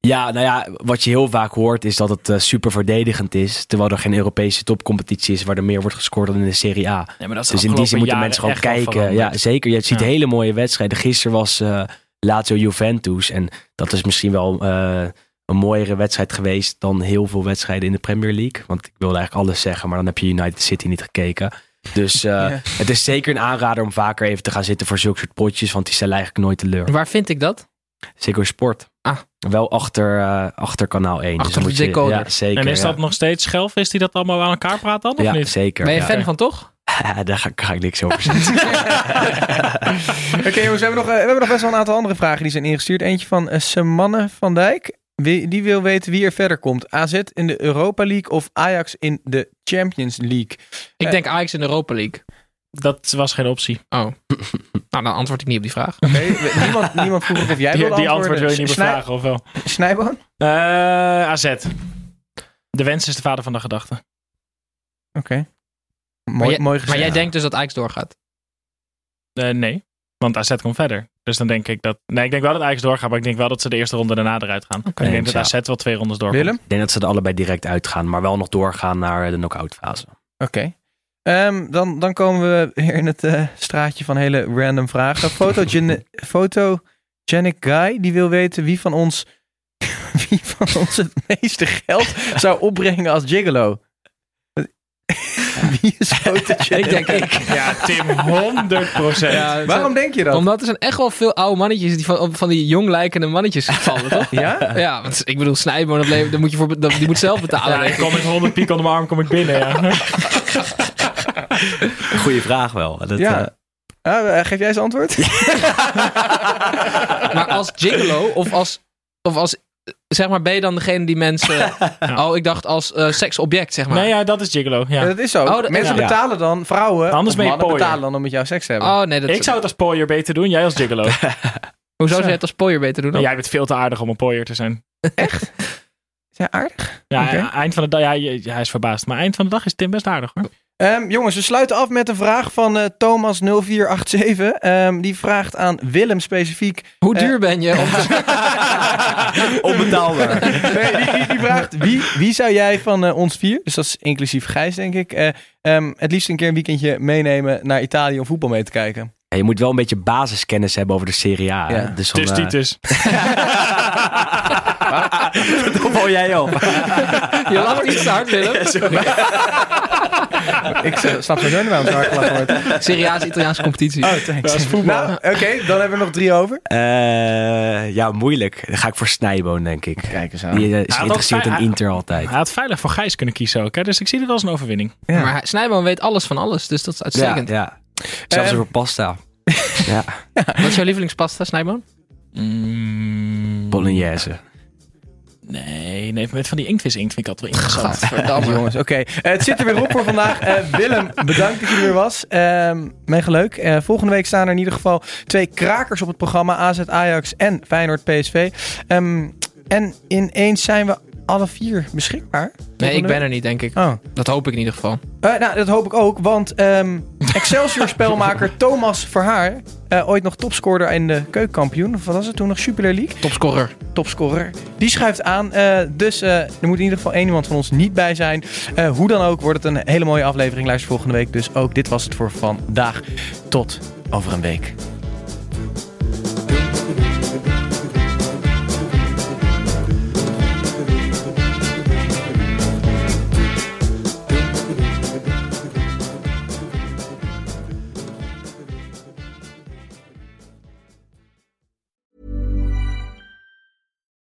Ja, nou ja, wat je heel vaak hoort is dat het eh, super verdedigend is. Terwijl er geen Europese topcompetitie is waar er meer wordt gescoord dan in de Serie A. Nee, maar dat is Dus in die zin moeten mensen gewoon kijken. Ja, zeker. Je ziet Ja. hele mooie wedstrijden. Gisteren was eh Lazio Juventus. En dat is misschien wel eh, een mooiere wedstrijd geweest dan heel veel wedstrijden in de Premier League. Want ik wilde eigenlijk alles zeggen, maar dan heb je United City niet gekeken. Dus eh, Ja. het is zeker een aanrader om vaker even te gaan zitten voor zulke soort potjes. Want die stellen eigenlijk nooit teleur. Waar vind ik dat? Zeker Sport. Wel achter, eh, achter kanaal 1. Achter dan de moet je- decoder. Ja, zeker. En is ja. dat nog steeds schelf? Is die dat allemaal aan elkaar praat dan? Of Ja, niet? zeker. Ben je ja. fan van toch? Daar ga, ga ik niks over zeggen. Oké jongens, we hebben, nog, eh, we hebben nog best wel een aantal andere vragen die zijn ingestuurd. Eentje van uh, Semanne van Dijk. Die wil weten wie er verder komt. AZ in de Europa League of Ajax in de Champions League? Ik Eh. denk Ajax in de Europa League. Dat was geen optie. Oh. nou, dan antwoord ik niet op die vraag. Oké, niemand, niemand vroeg of jij Die, wilde die antwoord wil je niet Snij- bevragen, of wel? Snijboon? Eh, AZ. De wens is de vader van de gedachte. Oké. Maar, Mooi, mooi maar gezegd. jij denkt dus dat Ajax doorgaat? Eh, nee, want AZ komt verder. Dus dan denk ik dat... Nee, ik denk wel dat Ajax doorgaat, maar ik denk wel dat ze de eerste ronde daarna eruit gaan. Ik denk dat. AZ wel twee rondes doorkomt. Willem? Ik denk dat ze er allebei direct uitgaan, maar wel nog doorgaan naar de knock-out fase. Oké. Ehm, dan, dan komen we weer in het eh, straatje van hele random vragen. Photogene- Photogenic Guy, die wil weten wie van ons, wie van ons het meeste geld zou opbrengen als gigolo. Wie is Photogenic? Ik denk ik. Ja, Tim, 100 procent. Ja, Waarom denk je dat? Omdat er zijn echt wel veel oude mannetjes die van, van die jong lijkende mannetjes vallen, toch? Ja? Ja, want ik bedoel, Snijboon, dat, leven- dat moet je voor, dat, die moet zelf betalen. Ja, ik. kom met 100 piek onder mijn arm kom ik binnen, ja. Goeie vraag wel. Dat, Ja. eh, Ah, eh, geef jij eens antwoord? Maar als gigolo of als, of als, zeg maar, ben je dan degene die mensen... Oh, ik dacht als eh, seksobject, zeg maar. Nee, ja, dat is gigolo. Ja, Ja. dat is zo. Oh, dat- Mensen ja. betalen dan, vrouwen Anders of ben je mannen pooier. betalen dan om met jou seks te hebben. Oh, nee, dat Ik zou het als pooier beter doen, jij als gigolo. Hoezo zou je het als pooier beter doen dan? jij bent veel te aardig om een pooier te zijn. Is jij aardig? Ja, eind van de dag, ja, hij is verbaasd. Maar eind van de dag is Tim best aardig hoor. Ehm, jongens, we sluiten af met een vraag van eh, Thomas0487. Ehm, die vraagt aan Willem specifiek. Hoe Eh, duur ben je? Onbetaalbaar. Nee, die, die, die vraagt: wie, wie zou jij van eh, ons vier, dus dat is inclusief Gijs, denk ik, eh, ehm, het liefst een keer een weekendje meenemen naar Italië om voetbal mee te kijken? Ja, je moet wel een beetje basiskennis hebben over de Serie A. Ja. Dus Dus eh, Titus. dat val jij op. je lacht iets te hard, Willem. ik eh, snap sowieso niet waarom zo hard gelachen wordt. Serie A is Italiaanse competitie. Oh, thanks. Dat is voetbal. Nou, Oké, dan hebben we nog drie over. Eh, ja, moeilijk. Dan ga ik voor Snijboon, denk ik. Kijk eens aan. Die eh, is geïnteresseerd in Inter altijd. Hij had veilig voor Gijs kunnen kiezen ook. Hè? Dus ik zie dit als een overwinning. Ja. Maar Snijboon weet alles van alles, dus dat is Ja, uitstekend. ja. Zelfs Ehm, over pasta. ja, Wat is jouw lievelingspasta, Snijboon? bolognese. Nee, nee, met van die inktvis inkt vind ik altijd wel interessant. Gadverdamme. jongens. Oké, Eh, het zit er weer op voor vandaag. Eh, Willem, bedankt dat je er weer was. Ehm mega leuk. Eh, volgende week staan er in ieder geval twee krakers op het programma. AZ Ajax en Feyenoord PSV. Ehm, en ineens zijn we alle vier beschikbaar? Nee, ik ben er niet, denk ik. Oh. Dat hoop ik in ieder geval. Eh, nou, dat hoop ik ook, want ehm, Excelsior-spelmaker Thomas Verhaar, eh, ooit nog topscorer in de keukenkampioen, of wat was het toen nog, Super League? Topscorer. Topscorer. Die schuift aan, eh, dus er moet in ieder geval één iemand van ons niet bij zijn. Hoe dan ook wordt het een hele mooie aflevering, luister volgende week. Dus ook dit was het voor vandaag. Tot over een week.